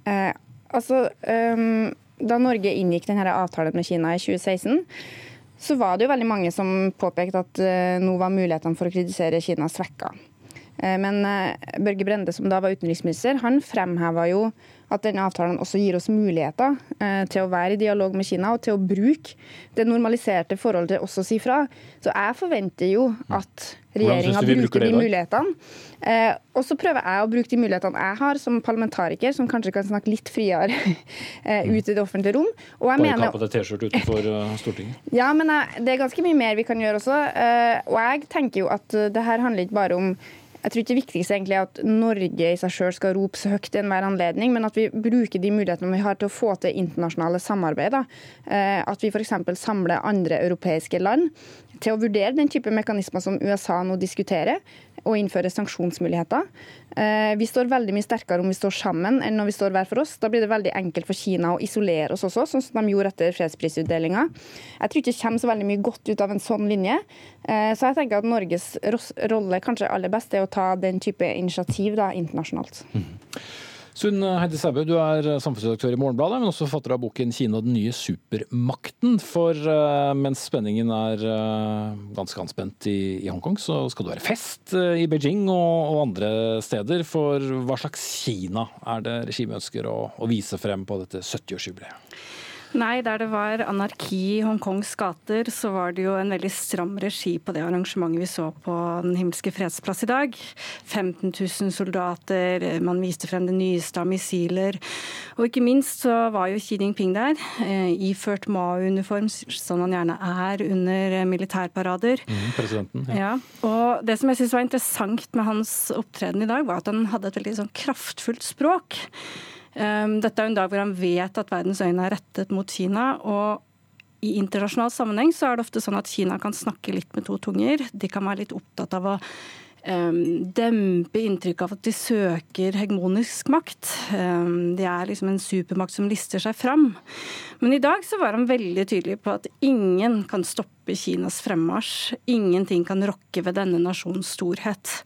Eh, altså... Um, da Norge inngikk denne avtalen med Kina i 2016, så var det jo veldig mange som påpekte at uh, nå var mulighetene for å kritisere Kina svekka. Uh, men uh, Børge Brende, som da var utenriksminister, han fremheva jo at denne avtalen også gir oss muligheter eh, til å være i dialog med Kina og til å bruke det normaliserte forholdet til også å si fra. Så jeg forventer jo at regjeringa bruker de mulighetene. Eh, og så prøver jeg å bruke de mulighetene jeg har som parlamentariker, som kanskje kan snakke litt friere ut i det offentlige rom. Og jeg Bare mener, ta på deg T-skjorte utenfor Stortinget? Ja, men jeg, det er ganske mye mer vi kan gjøre også. Eh, og jeg tenker jo at det her handler ikke bare om jeg tror ikke det viktigste egentlig er at Norge i seg selv skal rope så høyt i enhver anledning, men at vi bruker de mulighetene vi har til å få til internasjonale samarbeid. Eh, at vi f.eks. samler andre europeiske land til å vurdere den type mekanismer som USA nå diskuterer, og innføre sanksjonsmuligheter. Eh, vi står veldig mye sterkere om vi står sammen enn når vi står hver for oss. Da blir det veldig enkelt for Kina å isolere oss også, sånn som de gjorde etter fredsprisutdelinga. Jeg tror ikke det kommer så veldig mye godt ut av en sånn linje. Eh, så jeg tenker at Norges rolle kanskje aller best er å ta den type initiativ da, internasjonalt. Mm. Sunn Heidi Sæbø, du er samfunnsredaktør i Morgenbladet, men også forfatter av boken 'Kina den nye supermakten'. For uh, mens spenningen er uh, ganske anspent i, Hongkong, så skal det være fest i Beijing og, og, andre steder. For hva slags Kina er det regimet ønsker å vise frem på dette 70-årsjubileet? Nei, der det var anarki i Hongkongs gater, så var det jo en veldig stram regi på det arrangementet vi så på Den himmelske fredsplass i dag. 15 000 soldater, man viste frem det nyeste av missiler. Og ikke minst så var jo Xi Jinping der, eh, iført Mao-uniform, som han gjerne er under militærparader. Mm, presidenten, ja. ja. Og det som jeg syns var interessant med hans opptreden i dag, var at han hadde et veldig sånn kraftfullt språk. Ehm, dette er en dag hvor han vet at verdens øyne er rettet mot Kina. og i internasjonal sammenheng så er det ofte sånn at Kina kan snakke litt med to tunger. De kan være litt opptatt av å um, dempe inntrykket av at de søker hegemonisk makt. Um, de er liksom en supermakt som lister seg fram. Men i dag så var han veldig tydelig på at ingen kan stoppe Kinas fremmarsj. Ingenting kan rokke ved denne nasjons storhet.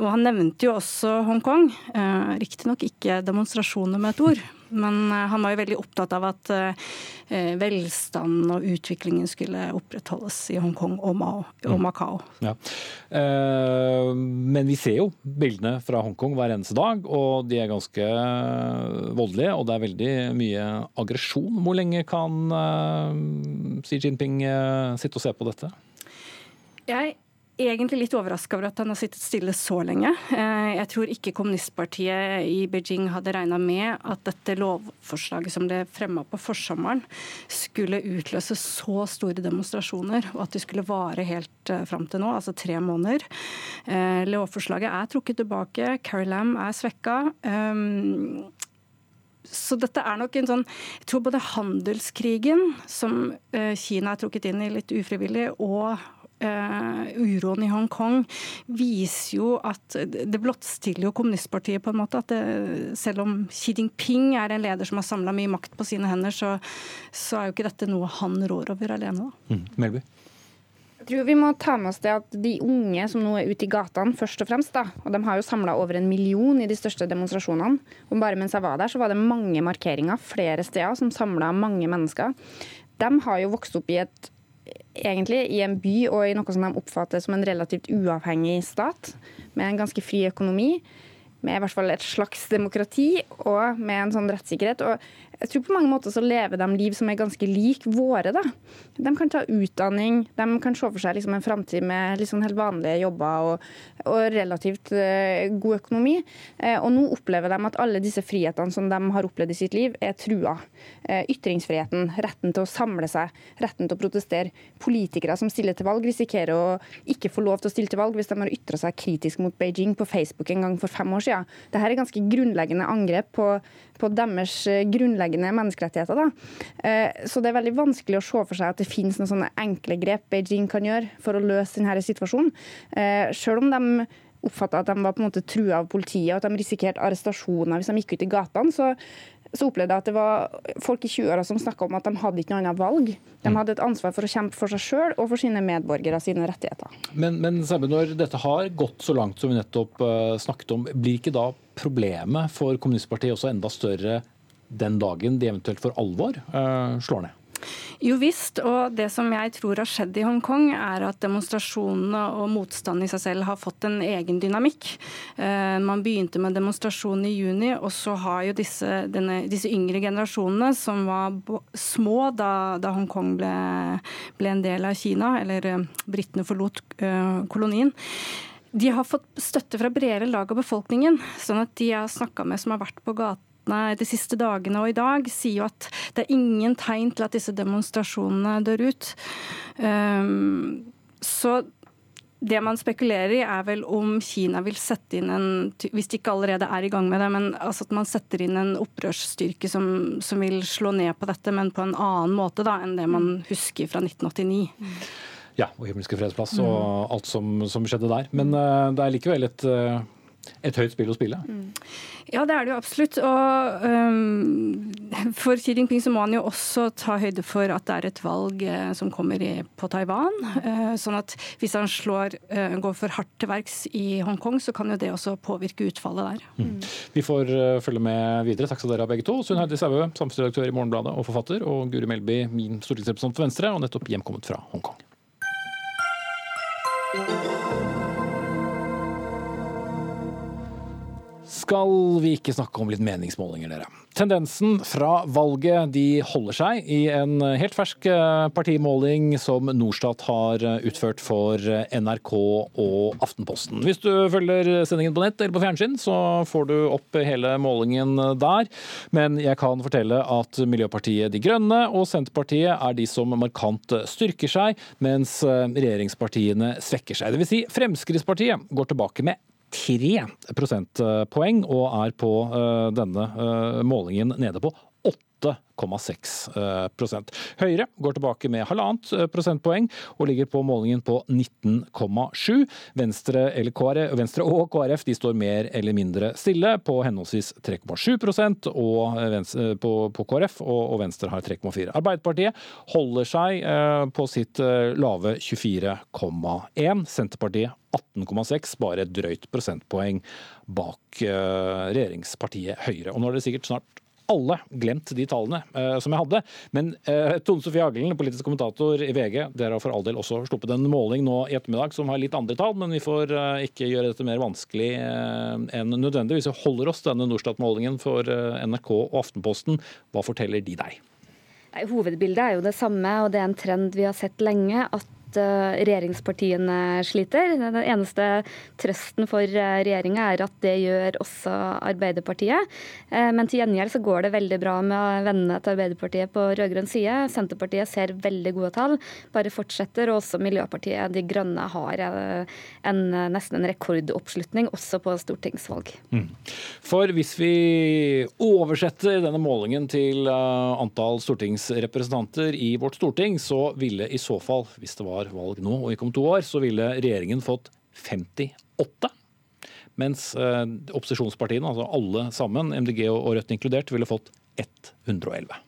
Og han nevnte jo også Hongkong. Eh, Riktignok ikke demonstrasjoner med et ord, men eh, han var jo veldig opptatt av at eh, velstanden og utviklingen skulle opprettholdes i Hongkong og, Mao, og mm. Macau. Ja. Eh, men vi ser jo bildene fra Hongkong hver eneste dag, og de er ganske voldelige. Og det er veldig mye aggresjon. Hvor lenge kan eh, Xi Jinping eh, sitte og se på dette? Jeg egentlig litt overraska over at han har sittet stille så lenge. Eh, jeg tror ikke kommunistpartiet i Beijing hadde regna med at dette lovforslaget som ble fremma på forsommeren, skulle utløse så store demonstrasjoner, og at det skulle vare helt eh, fram til nå, altså tre måneder. Eh, lovforslaget er trukket tilbake, Carrie Lam er svekka. Så dette er nok en sånn Jeg tror både handelskrigen, som Kina er trukket inn i litt ufrivillig, og uroen i Hongkong viser jo at det blottstiller jo kommunistpartiet på en måte. at det, Selv om Xi Jinping er en leder som har samla mye makt på sine hender, så, så, er jo ikke dette noe han rår over alene. da. Mm. Melby? Jeg tror vi må ta med oss det at de unge som nå er ute i gatene, først og fremst, da, og de har jo samla over en million i de største demonstrasjonene. Og bare mens jeg var der, så var det mange markeringer flere steder som samla mange mennesker. De har jo vokst opp i et egentlig i en by og i noe som de oppfatter som en relativt uavhengig stat, med en ganske fri økonomi, med i hvert fall et slags demokrati og med en sånn rettssikkerhet. Og jeg tror på mange måter så lever de liv som er ganske lik våre. da. De kan ta utdanning, de kan se for seg liksom en framtid med liksom helt vanlige jobber og, og relativt uh, god økonomi. Uh, og nå opplever de at alle disse frihetene som de har opplevd i sitt liv, er trua. Uh, ytringsfriheten, retten til å samle seg, retten til å protestere. Politikere som stiller til valg, risikerer å ikke få lov til å stille til valg hvis de har ytra seg kritisk mot Beijing på Facebook en gang for fem år siden. Dette er ganske grunnleggende angrep på, på deres grunnleggende grunnleggende menneskerettigheter. Da. Eh, så det er veldig vanskelig å se for seg at det finnes noen sånne enkle grep Beijing kan gjøre for å løse denne situasjonen. Eh, selv om de oppfatta at de var på en måte trua av politiet og at de risikerte arrestasjoner hvis de gikk ut i gatene, så, så opplevde jeg at det var folk i 20-åra som snakka om at de hadde ikke noe annet valg. De mm. hadde et ansvar for å kjempe for seg sjøl og for sine medborgere og sine rettigheter. Men, men når dette har gått så langt som vi nettopp uh, snakket om, blir ikke da problemet for kommunistpartiet også enda større den dagen de eventuelt for alvor uh, slår ned? Jo visst, og det som jeg tror har skjedd i Hongkong, er at demonstrasjonene og motstanden i seg selv har fått en egen dynamikk. Uh, man begynte med demonstrasjonen i juni, og så har jo disse, denne, disse yngre generasjonene, som var små da, da Hongkong ble, ble, en del av Kina, eller uh, britene forlot uh, kolonien, de har fått støtte fra bredere lag av befolkningen. sånn at de jeg har snakka med som har vært på gaten gatene de siste dagene og i dag sier jo at det er ingen tegn til at disse demonstrasjonene dør ut. Um, så det man spekulerer i, er vel om Kina vil sette inn en Hvis de ikke allerede er i gang med det, men altså at man setter inn en opprørsstyrke som, som, vil slå ned på dette, men på en annen måte da, enn det man husker fra 1989. Ja, og Himmelske fredsplass og mm. alt som, som, skjedde der. Men uh, det er likevel et uh et høyt spill å spille? Ja, det er det jo absolutt. Og um, for Xi Jinping så må han jo også ta høyde for at det er et valg uh, som kommer i, på Taiwan. Uh, sånn at hvis han slår, uh, går for hardt til verks i Hongkong, så kan jo det også påvirke utfallet der. Mm. Vi får følge med videre. Takk skal dere ha begge to. Sunn Heidi Saue, samfunnsredaktør i Morgenbladet og forfatter, og Guri Melby, min stortingsrepresentant for Venstre, og nettopp hjemkommet fra Hongkong. Skal vi ikke snakke om litt meningsmålinger, dere. Tendensen fra valget de holder seg i en helt fersk eh, partimåling som Norstat har eh, utført for eh, NRK og Aftenposten. Hvis du følger sendingen på nett eller på fjernsyn, så får du opp hele målingen der. Men jeg kan fortelle at Miljøpartiet De Grønne og Senterpartiet er de som markant styrker seg, mens regjeringspartiene svekker seg. Dvs. Si Fremskrittspartiet går tilbake med 3 prosentpoeng og er på eh, denne eh, målingen nede på 8,6% Høyre går tilbake med halvannet eh, prosentpoeng og ligger på målingen på 19,7. Venstre, Venstre, og KrF de står mer eller mindre stille på henholdsvis 3,7% og på, på KrF, og, Venstre har 3,4. Arbeiderpartiet holder seg på sitt lave 24,1. Senterpartiet 18,6, bare et drøyt prosentpoeng bak regjeringspartiet Høyre. Og nå er det sikkert snart alle glemt de tallene uh, som jeg hadde. Men uh, Tone Sofie Hagelen, politisk kommentator i VG, dere har for all del også sluppet en måling nå i ettermiddag som har litt andre tall, men vi får uh, ikke gjøre dette mer vanskelig enn nødvendig. Hvis vi holder oss denne Norstat-målingen for NRK og Aftenposten, hva forteller de deg? Hovedbildet er jo det samme, og det er en trend vi har sett lenge. at at regjeringspartiene sliter. Den eneste trøsten for regjeringa er at det gjør også Arbeiderpartiet. Men til gjengjeld så går det veldig bra med vennene til Arbeiderpartiet på rød-grønn side. Senterpartiet ser veldig gode tall, bare fortsetter. Og også Miljøpartiet De Grønne har en, nesten en rekordoppslutning også på stortingsvalg. Mm. For hvis vi oversetter denne målingen til antall stortingsrepresentanter i vårt storting, så ville i så fall, hvis det var valg nå og ikke om to år, så ville regjeringen fått 58. Mens eh, opposisjonspartiene, altså alle sammen, MDG og Rødt inkludert, ville fått 111.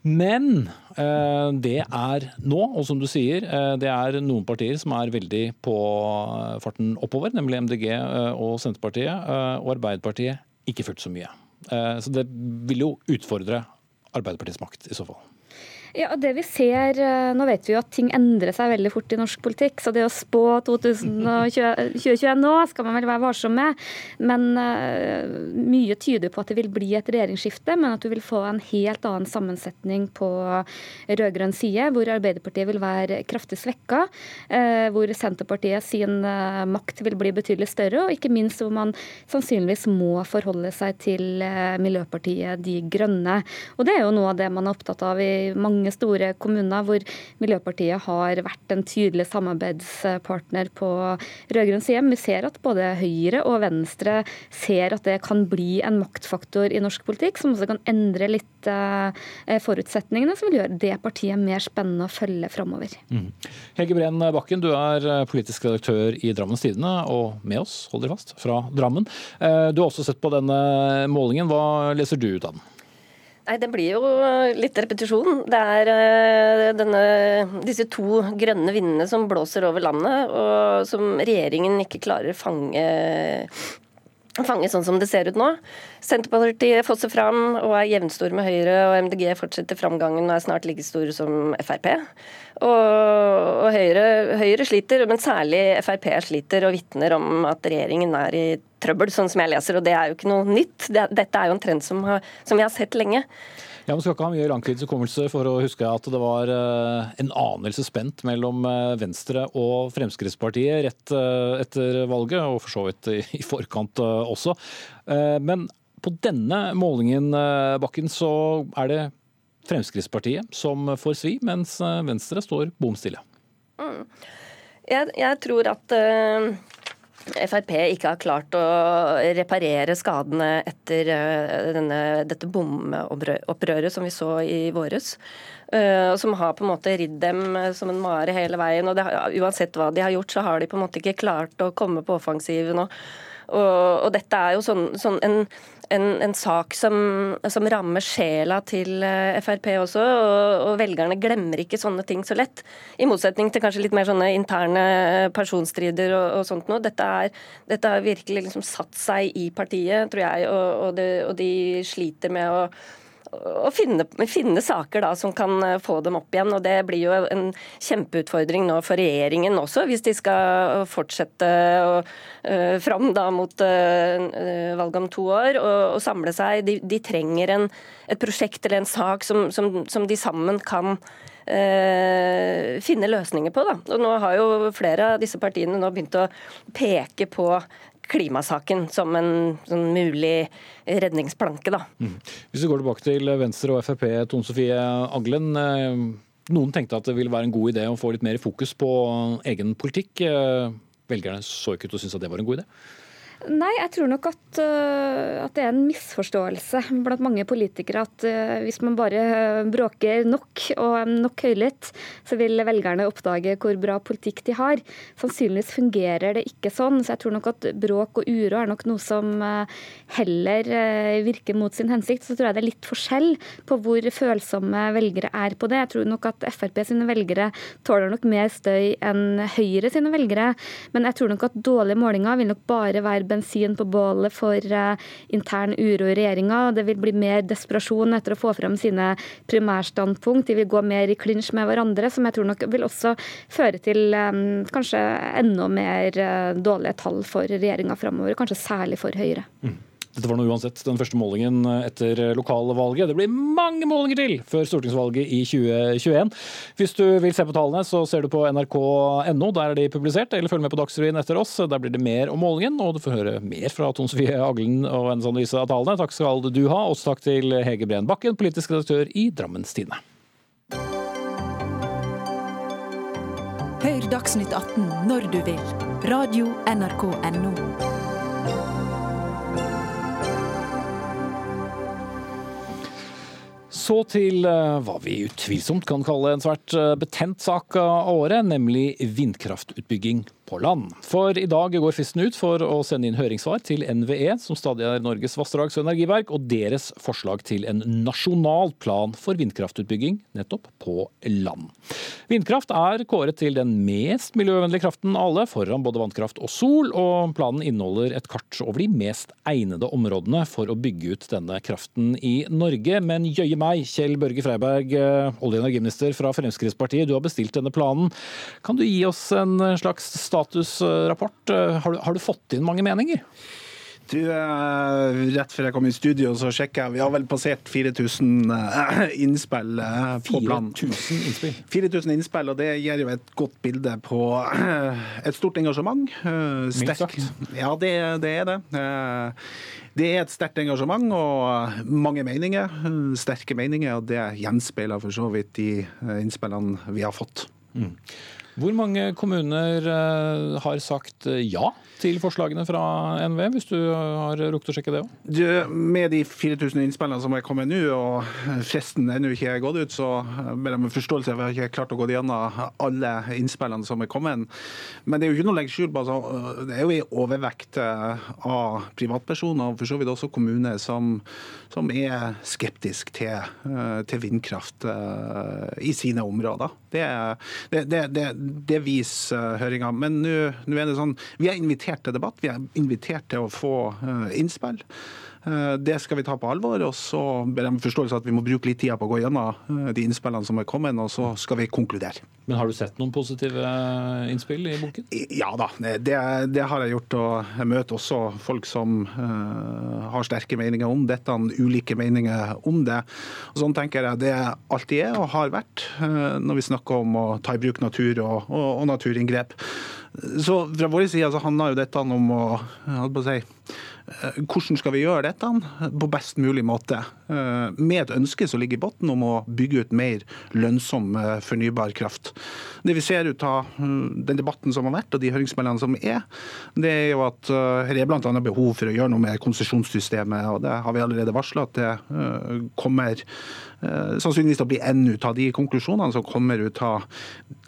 Men eh, det er nå, og som du sier, eh, det er noen partier som er veldig på farten oppover, nemlig MDG eh, og Senterpartiet, og Arbeiderpartiet ikke fullt så mye. Så det vil jo utfordre Arbeiderpartiets makt i så fall. Ja, det vi ser, eh, Nå vet vi jo at ting endrer seg veldig fort i norsk politikk, så det å spå 2021 nå skal man vel være varsom med. Men uh, mye tyder på at det vil bli et regjeringsskifte, men at du vil få en helt annen sammensetning på rød-grønn side, hvor Arbeiderpartiet vil være kraftig svekka, uh, hvor Senterpartiet sin makt vil bli betydelig større, og ikke minst hvor man sannsynligvis må forholde seg til Miljøpartiet De Grønne. Og det er jo noe av det man er opptatt av i mange mange store kommuner hvor Miljøpartiet har vært en tydelig samarbeidspartner på rød-grønn side. vi ser at både Høyre og Venstre ser at det kan bli en maktfaktor i norsk politikk, som også kan endre litt uh, forutsetningene, som vil gjøre det partiet mer spennende å følge framover. Mm. Hege Breen Bakken, du er eh, politisk redaktør i Drammens Tidende, og med oss, hold fast, fra Drammen. Uh, du har også sett på denne målingen. Hva leser du ut av den? Nei, Det blir jo litt repetisjon. Det er uh, denne, disse to grønne vindene som blåser over landet, og som regjeringen ikke klarer å fange, fange sånn som det ser ut nå. Senterpartiet fosser fram og er jevnstore med Høyre, og MDG fortsetter framgangen og er snart like store som Frp. Og, og Høyre, Høyre, sliter, men særlig Frp sliter og vitner om at regjeringen er i trøbbel, sånn som jeg leser. Og det er jo ikke noe nytt. Dette er jo en trend som, har, som vi har sett lenge. Ja, Man skal ikke ha mye langtidshukommelse for å huske at det var eh, en anelse spent mellom eh, Venstre og Fremskrittspartiet rett eh, etter valget, og for så vidt i forkant også. Men på denne målingen, Bakken, så er det Fremskrittspartiet som får svi, mens Venstre står bom stille. Mm. Jeg, jeg, tror at uh, Frp ikke har klart å reparere skadene etter uh, denne, dette bomopprøret som vi så i våres. Uh, som har på en måte ridd dem som en mare hele veien. og det, Uansett hva de har gjort, så har de på en måte ikke klart å komme på offensiven. Og, og, og dette er jo sånn, sånn en en, en sak som, som, rammer sjela til eh, Frp også, og, og, velgerne glemmer ikke sånne ting så lett. I motsetning til kanskje litt mer sånne interne personstrider og, og sånt noe. Dette, dette har virkelig liksom satt seg i partiet, tror jeg, og, og, det, og de sliter med å å finne, finne, saker da, som kan eh, få dem opp igjen. og Det blir jo en kjempeutfordring nå for regjeringen også, hvis de skal fortsette å, uh, fram da mot uh, valget om to år og, og samle seg. De, de trenger en, et prosjekt eller en sak som, som, som de sammen kan finne løsninger på. Da. Og nå har jo flere av disse partiene nå begynt å peke på klimasaken som en sånn mulig redningsplanke. Da. Mm. Hvis vi går tilbake til Venstre og Frp, Tone Sofie Aglen. Eh, noen tenkte at det ville være en god idé å få litt mer fokus på egen politikk. Eh, velgerne så ikke ut til å synes at det var en god idé? Nei, jeg tror nok at, uh, at, det er en misforståelse blant mange politikere at uh, hvis man bare bråker nok og nok høylytt, så vil velgerne oppdage hvor bra politikk de har. Sannsynligvis fungerer det ikke sånn, så jeg tror nok at bråk og uro er nok noe som heller virker mot sin hensikt. Så tror jeg det er litt forskjell på hvor følsomme velgere er på det. Jeg tror nok at Frp sine velgere tåler nok mer støy enn Høyre sine velgere, men jeg tror nok at dårlige målinger vil nok bare være bensin på bålet for uh, intern uro i regjeringa. Det vil bli mer desperasjon etter å få frem sine primærstandpunkt. De vil gå mer i klinsj med hverandre, som jeg tror nok vil også føre til um, kanskje enda mer uh, dårlige tall for regjeringa framover. Kanskje særlig for Høyre. Mm. Dette var nå uansett den første målingen etter lokalvalget. Det blir mange målinger til før stortingsvalget i 2021. Hvis du vil se på tallene, så ser du på nrk.no. Der er de publisert. Eller følg med på Dagsrevyen etter oss. Der blir det mer om målingen, og du får høre mer fra Tone Sofie Aglen og hennes analyse av tallene. Takk skal du ha. Også takk til Hege Breen Bakken, politisk redaktør i Drammens Tidende. Hør Dagsnytt 18 når du vil. Radio NRK Radio.nrk.no. Så til eh, hva vi utvilsomt kan kalle en svært eh, betent sak av året, nemlig vindkraftutbygging på land. For i dag går fristen ut for å sende inn høringssvar til NVE, som stadig er Norges vassdrags- og energiverk, og deres forslag til en nasjonal plan for vindkraftutbygging nettopp på land. Vindkraft er kåret til den mest miljøvennlige kraften av alle, foran både vannkraft og sol, og planen inneholder et kart over de mest egnede områdene for å bygge ut denne kraften i Norge. Men jøye meg, Kjell Børge Freiberg, eh, olje- og energiminister fra Fremskrittspartiet, du har bestilt denne planen. Kan du gi oss en slags start statusrapport. Eh, har du, har du fått inn mange meninger? Du, eh, rett før jeg kom i studio, så sjekka jeg. Vi har vel passert 4000 eh, innspill på planen. 4000 innspill? 4000 innspill, og det gir jo et godt bilde på et stort engasjement. Sterkt. Ja, det, det er det. Det er et sterkt engasjement og mange meninger. Sterke meninger, og det gjenspeiler for så vidt de innspillene vi har fått. Mm. Hvor mange kommuner eh, har sagt eh, ja til forslagene fra NV, hvis du har rukket å sjekke det òg? Med de 4000 innspillene som er kommet nå, og fristen ennå ikke er gått ut, så jeg om forståelse. Vi har ikke klart å gå gjennom alle innspillene som er kommet. Men det er jo ikke noe å legge skjul på. Altså, det er jo en overvekt eh, av privatpersoner, og for så vidt også kommuner, som, som er skeptisk til, til vindkraft i sine områder. Det, det, det, det viser høringa. Men nå er det sånn Vi er invitert til debatt, vi er invitert til å få eh, innspill. Eh, det skal vi ta på alvor. og Så ber jeg om forståelse at vi må bruke litt tid på å gå gjennom eh, de innspillene som er kommet, og så skal vi konkludere. Men Har du sett noen positive innspill i boken? Ja da, det, det har jeg gjort. og Jeg møter også folk som uh, har sterke meninger om dette, ulike meninger om det. Og Sånn tenker jeg det alltid er og har vært uh, når vi snakker om å ta i bruk natur og, og, og naturinngrep. Så Fra vår side så handler jo dette om å, å si, Eh, hvordan skal vi gjøre dette på best mulig måte? Eh, med et ønske som ligger i bunnen om å bygge ut mer lønnsom eh, fornybar kraft. Det vi ser ut av den debatten som har vært og de høringsmeldingene som er, det er jo at det er bl.a. behov for å gjøre noe med konsesjonssystemet. og Det har vi allerede varsla at det kommer sannsynligvis til å bli en ut av de konklusjonene som kommer ut av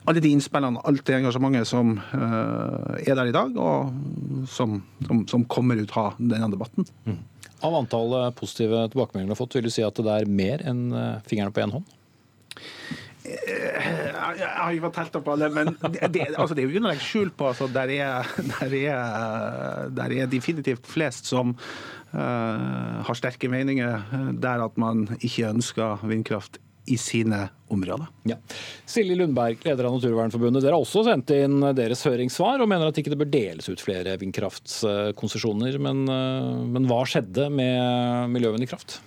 alle de innspillene, alt det engasjementet som er der i dag, og som, som, som kommer ut av denne debatten. Mm. Av antallet positive tilbakemeldinger du har fått, vil du si at det er mer enn eh, fingrene på én hånd? Eh, jeg har ikke fått telt opp alle, men det, det, altså det er jo ikke noe å legge skjul på. Altså der, er, der, er, der, er, definitivt flest som uh, har sterke meninger der at man ikke ønsker vindkraft i sine områder. Ja. Silje Lundberg, leder av Naturvernforbundet. Dere har også sendt inn deres høringssvar og mener at ikke det bør deles ut flere vindkraftkonsesjoner. Men, eh, men hva skjedde med miljøvennlig kraft?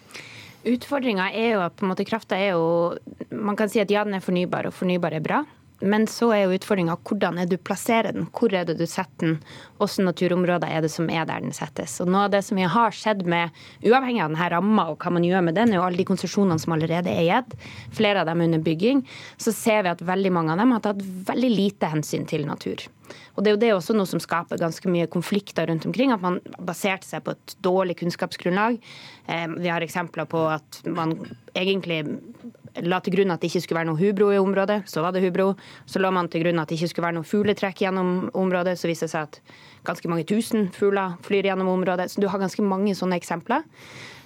Utfordringa er jo at på en måte krafta er jo Man kan si at ja, den er fornybar, og fornybar er bra. Men så er jo utfordringa hvordan er du plasserer den, hvor er det du setter den, hvilke naturområder er det som er der den settes. Og Noe av det som vi har sett med, uavhengig av denne ramma og hva man gjør med den, er jo alle de konsesjonene som allerede er gitt, flere av dem under bygging, så ser vi at veldig mange av dem har tatt veldig lite hensyn til natur. Og Det er jo det også noe som skaper ganske mye konflikter rundt omkring. At man baserte seg på et dårlig kunnskapsgrunnlag. Eh, vi har eksempler på at man egentlig la til grunn at det ikke skulle være noe hubro i området. Så var det hubro. Så la man til grunn at det ikke skulle være noe fugletrekk gjennom området. Så viste det seg at ganske mange tusen fugler flyr gjennom området. Så du har ganske mange sånne eksempler.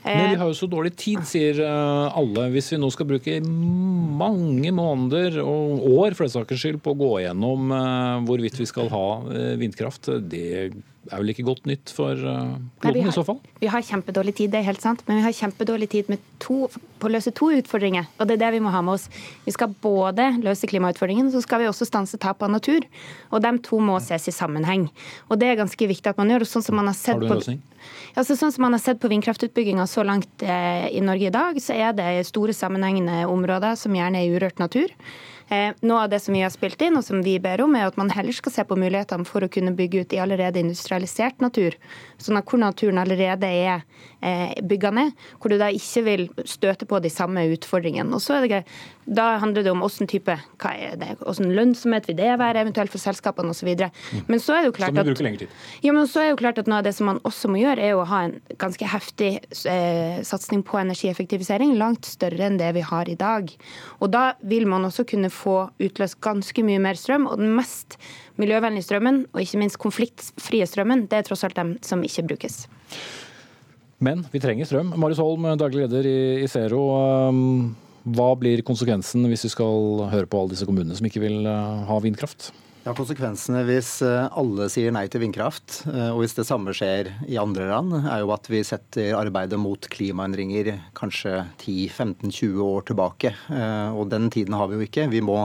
Men vi har jo så dårlig tid, sier eh, alle. Hvis vi nå skal bruke mange måneder og år for den saks skyld på å gå gjennom eh, hvorvidt vi skal ha eh, vindkraft, det er vel ikke godt nytt for kloden Nei, har- i så fall? Vi har kjempedårlig tid, det er helt sant, men vi har kjempedårlig tid med to, på å løse to utfordringer. Og det er det vi må ha med oss. Vi skal både løse klimautfordringen, så skal vi også stanse tap av natur. Og de to må ses i sammenheng. Og det er ganske viktig at man gjør. Sånn som man har sett Har du en på løsning? Altså, sånn som man har sett på vindkraftutbygginga så langt eh, i Norge i dag, så er det store sammenhengende områder som gjerne er urørt natur. Eh, noe av det som vi har spilt inn, og som vi ber om, er at man heller skal se på mulighetene for å kunne bygge ut i allerede industrialisert natur. Sånn at hvor naturen allerede er eh, bygga ned, hvor du da ikke vil støte på de samme utfordringene. Og så er det greit. Da handler det om hvilken type, hva er det, hvordan lønnsomhet vil det være, eventuelt for selskapene osv. Men så er det jo klart at ja, men så er det jo klart at Noe av det som man også må gjøre, er å ha en ganske heftig eh, satsing på energieffektivisering. Langt større enn det vi har i dag. Og Da vil man også kunne få utløst ganske mye mer strøm. Og den mest miljøvennlige strømmen, og ikke minst konfliktfrie strømmen, det er tross alt dem som ikke brukes. Men vi trenger strøm. Marius Holm, daglig leder i, Zero. Um, hva blir konsekvensen hvis vi skal høre på alle disse kommunene som ikke vil uh, ha vindkraft? Ja, Konsekvensene hvis eh, alle sier nei til vindkraft, eh, og hvis det samme skjer i andre land, er jo at vi setter arbeidet mot klimaendringer kanskje 10-15-20 år tilbake. Eh, Og den tiden har vi jo ikke. Vi må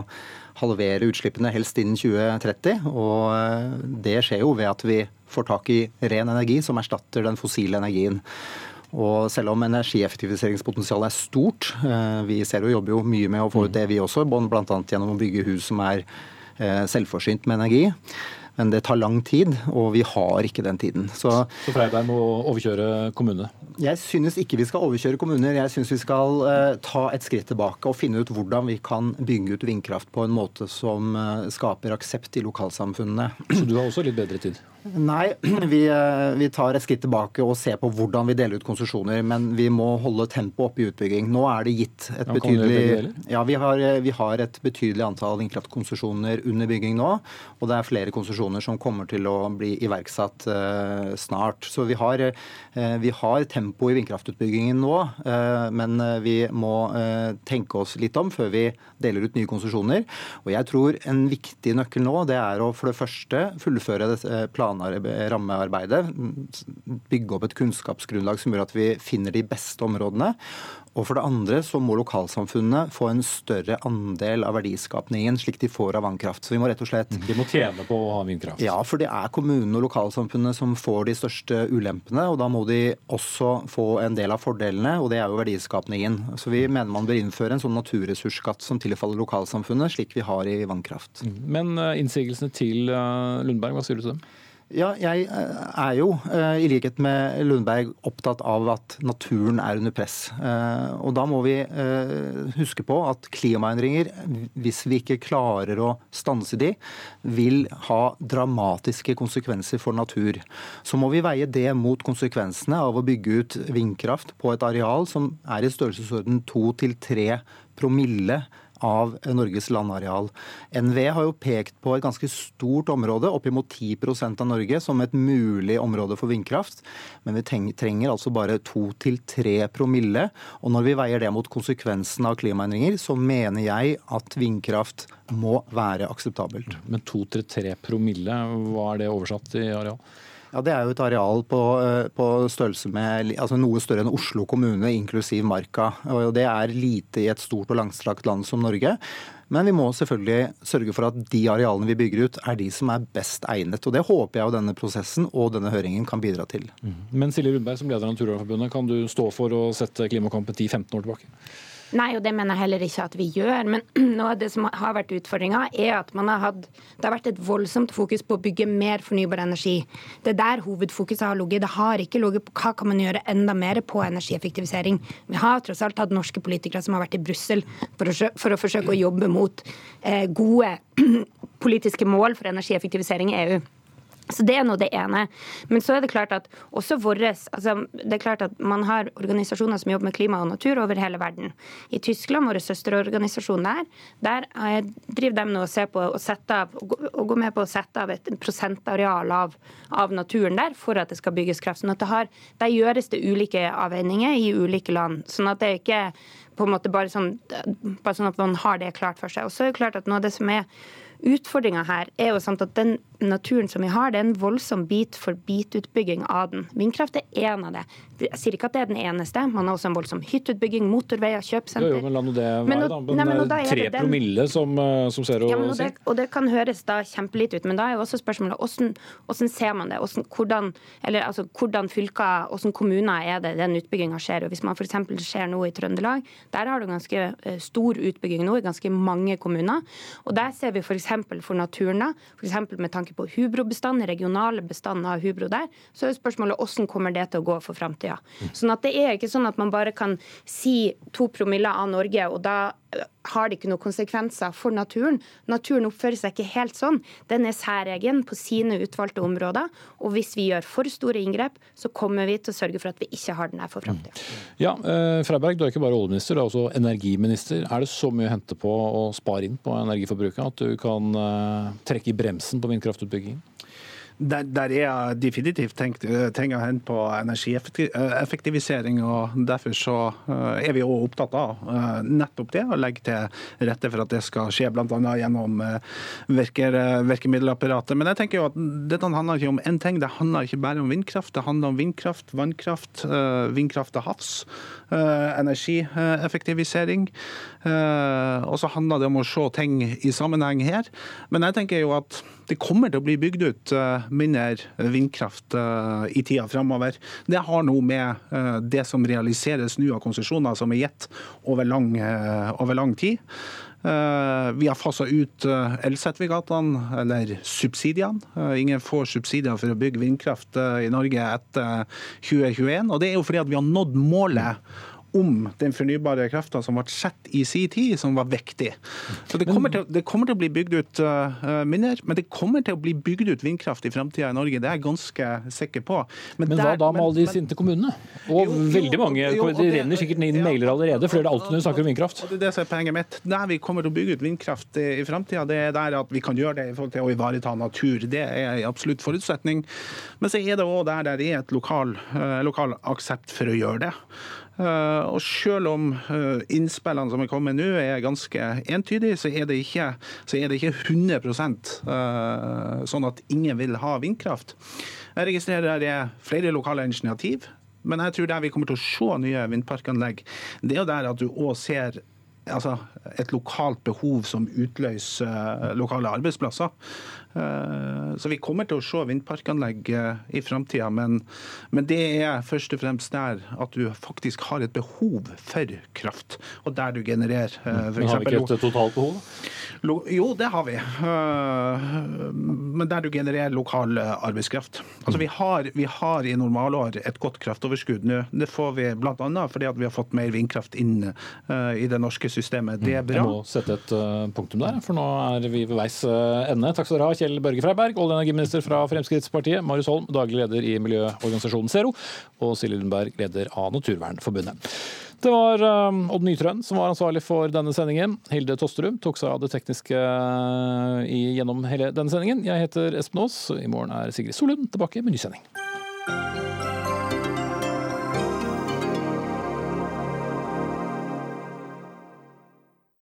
halvere utslippene helst innen 2030. Og det skjer jo ved at vi får tak i ren energi som erstatter den fossile energien. Og selv om energieffektiviseringspotensialet er stort, vi ser og jobber jo mye med å få ut det vi også, bl.a. gjennom å bygge hus som er selvforsynt med energi. Men det tar lang tid, og vi har ikke den tiden. Så Så Freiberg må overkjøre kommunene. jeg synes ikke vi skal overkjøre kommuner. Jeg synes vi skal eh, ta et skritt tilbake og finne ut hvordan vi kan bygge ut vindkraft på en måte som eh, skaper aksept i lokalsamfunnene. Så du har også litt bedre tid? Nei, vi, eh, vi tar et skritt tilbake og ser på hvordan vi deler ut konsesjoner. Men vi må holde tempoet oppe i utbygging. Nå er det gitt et Ja, betydelig ja, vi har, eh, vi har et betydelig antall vindkraftkonsesjoner under bygging nå. Og det er flere konsesjoner som kommer til å bli iverksatt uh, snart. Så vi har, uh, vi har tempo i vindkraftutbyggingen nå. Uh, men vi må tenke oss litt om før vi deler ut nye konsesjoner. Og jeg tror en viktig nøkkel nå det er å for det første fullføre det eh, rammearbeidet. Bygge opp et kunnskapsgrunnlag som gjør at vi finner de beste områdene. Og for det andre så må lokalsamfunnene få en større andel av verdiskapningen, slik de får av vannkraft. Så vi må rett og slett De må tjene på å ha vindkraft. ja, for det er kommunene og lokalsamfunnene som får de største ulempene. Og da må de også få en del av fordelene, og det er jo verdiskapningen. Så vi mener man bør innføre en sånn naturressursskatt som tilfaller lokalsamfunnet, slik vi har i vannkraft. Men uh, innsigelsene til uh, Lundberg, hva sier du til dem? Ja, jeg eh, er jo, eh, i likhet med Lundberg, opptatt av at naturen er under press. Eh, Og da må vi huske på at klimaendringer, hvis vi ikke klarer å stanse de, vil ha dramatiske konsekvenser for natur. Så må vi veie det mot konsekvensene av å bygge ut vindkraft på et areal som er i størrelsesorden 2-3 promille av Norges landareal. NVE har jo pekt på et ganske stort område, oppimot 10% av Norge, som et mulig område for vindkraft. Men vi trenger altså bare 2-3 promille. Og når vi veier det mot konsekvensen av klimaendringer, så mener jeg at vindkraft må være akseptabelt. Men 2-3 promille, hva er det oversatt i areal? Ja, Det er jo et areal på, eh, på størrelse med altså noe større enn Oslo kommune, inklusiv Marka. Og Det er lite i et stort og langstrakt land som Norge. Men vi må selvfølgelig sørge for at de arealene vi bygger ut, er de som er best egnet. Og Det håper jeg denne prosessen og denne høringen kan bidra til. Men Silje Rundberg, som leder av Naturvernforbundet, kan du stå for å sette klimakampen 10-15 år tilbake? Nei, og det mener jeg heller ikke at vi gjør. Men noe av det som har vært utfordringa, er at har hatt, det har vært et voldsomt fokus på å bygge mer fornybar energi. Det er der hovedfokuset har ligget. Det har ikke ligget på hva kan man gjøre enda mer på energieffektivisering. Vi har tross alt hatt norske politikere som har vært i Brussel for, å for å forsøke å jobbe mot eh, gode politiske mål for energieffektivisering i EU. Så Det er nå det ene. Men så er det klart at også våres, altså det er klart at man har organisasjoner som jobber med klima og natur over hele verden. I Tyskland, vår søsterorganisasjon der, der eh, driver de nå og ser på å sette av, og gå- med på å sette av et prosentareal av, av naturen der for at det skal bygges kraft. Sånn at det har, Der gjøres det ulike avveininger i ulike land. Sånn at det er ikke på en måte bare sånn, bare sånn at man har det klart for seg. Og så er det klart at noe av det som er Utfordringa her er jo sant at den naturen som vi har, det er en voldsom bit for bit-utbygging av den. Vindkraft er én av det. Jeg sier ikke at det er den eneste. Man har også en voldsom hytteutbygging, motorveier, kjøpesenter. Jo, jo, men la nå det være, men, da. Men, nei, men eh, da er tre det den- promille, som, ser å Ja, si. det, og det kan høres da kjempelite ut, men da er jo også spørsmålet hvordan, hvordan ser man det? Hvordan, hvordan, eller, altså, hvordan fylker, hvordan kommuner er det den utbygginga skjer? Og Hvis man f.eks. ser nå i Trøndelag, der har du ganske eh, stor utbygging nå i ganske mange kommuner. Og der ser vi f.eks. For, for naturen, da, f.eks. med tanke på hubrobestanden, regionale bestanden av hubro der, så er spørsmålet hvordan kommer det til å gå for framtida. Sånn at det er ikke sånn at man bare kan si to promiller av Norge, og da har det ikke noen konsekvenser for naturen. Naturen oppfører seg ikke helt sånn. Den er særegen på sine utvalgte områder. Og hvis vi gjør for store inngrep, så kommer vi til å sørge for at vi ikke har den her for framtida. Ja, eh, Freiberg, du er ikke bare oljeminister, du er også energiminister. Er det så mye å hente på å spare inn på energiforbruket at du kan eh, trekke i bremsen på vindkraftutbyggingen? Der, der er definitivt tenkt, ting å hente på energieffektivisering. og Derfor så eh, er vi også opptatt av eh, nettopp det, å legge til rette for at det skal skje bl.a. gjennom eh, virker, virkemiddelapparatet. Men jeg tenker jo at dette handler ikke om én ting. Det handler ikke bare om vindkraft. Det handler om vindkraft, vannkraft, eh, vindkraft til havs, eh, energieffektivisering. Eh, Og så handler det om å se ting i sammenheng her. Men jeg tenker jo at det kommer til å bli bygd ut eh, mindre vindkraft eh, i tida framover. Det har noe med eh, det som realiseres nå av konsesjoner som er gitt over lang, over lang tid. Vi har fasa ut elsertifikatene, eller subsidiene. Ingen får subsidier for å bygge vindkraft i Norge etter 2021. Og det er jo fordi at vi har nådd målet om den fornybare krafta som ble sett i sin tid, som var viktig. Så Det kommer til, det kommer til å bli bygd ut uh, minner, men det kommer til å bli bygd ut vindkraft i framtida i Norge. Det er jeg ganske sikker på. Men hva der- da med alle de sinte kommunene? Og veldig mange, jo, Det det- renner sikkert inn mailer allerede, for det er alltid når vi snakker om vindkraft. Det er det som er poenget mitt. Der vi kommer til å bygge ut vindkraft i, i framtida, det er der at vi kan gjøre det i forhold til å ivareta natur. Det er en absolutt forutsetning. Men så er det òg der det er et lokal, eh, lokal aksept for å gjøre det. Eh, og selv om eh, innspillene som er kommet nå er ganske entydige, så er det ikke, er det ikke 100% eh, sånn at ingen vil ha vindkraft. Jeg registrerer det er flere lokale initiativ. Men jeg tror der vi kommer til å se nye vindparkanlegg, det er jo der at du òg ser altså, et lokalt behov som utløser lokale arbeidsplasser. Eh, så vi kommer til å se vindparkanlegg eh, i framtida, men, men det er først og fremst der at du faktisk har et behov for kraft, og der du genererer eh, for Men har vi ikke et totalt behov? Jo, det har vi. Men der du genererer lokal arbeidskraft. Altså, vi, har, vi har i normalår et godt kraftoverskudd nå. Det får vi bl.a. fordi at vi har fått mer vindkraft inn i det norske systemet. Det er bra. Jeg må sette et punktum der, for nå er vi ved veis ende. Takk skal dere ha, Kjell Børge Freiberg, olje- og energiminister fra Fremskrittspartiet, Marius Holm, daglig leder i miljøorganisasjonen Zero, og Silje Lundberg, leder av Naturvernforbundet. Det var eh, Odd Nytrøen som var ansvarlig for denne sendingen. Hilde Tosterud tok seg av det tekniske eh, gjennom hele denne sendingen. Jeg heter Espen Aas. I morgen er Sigrid Solund tilbake med ny sending.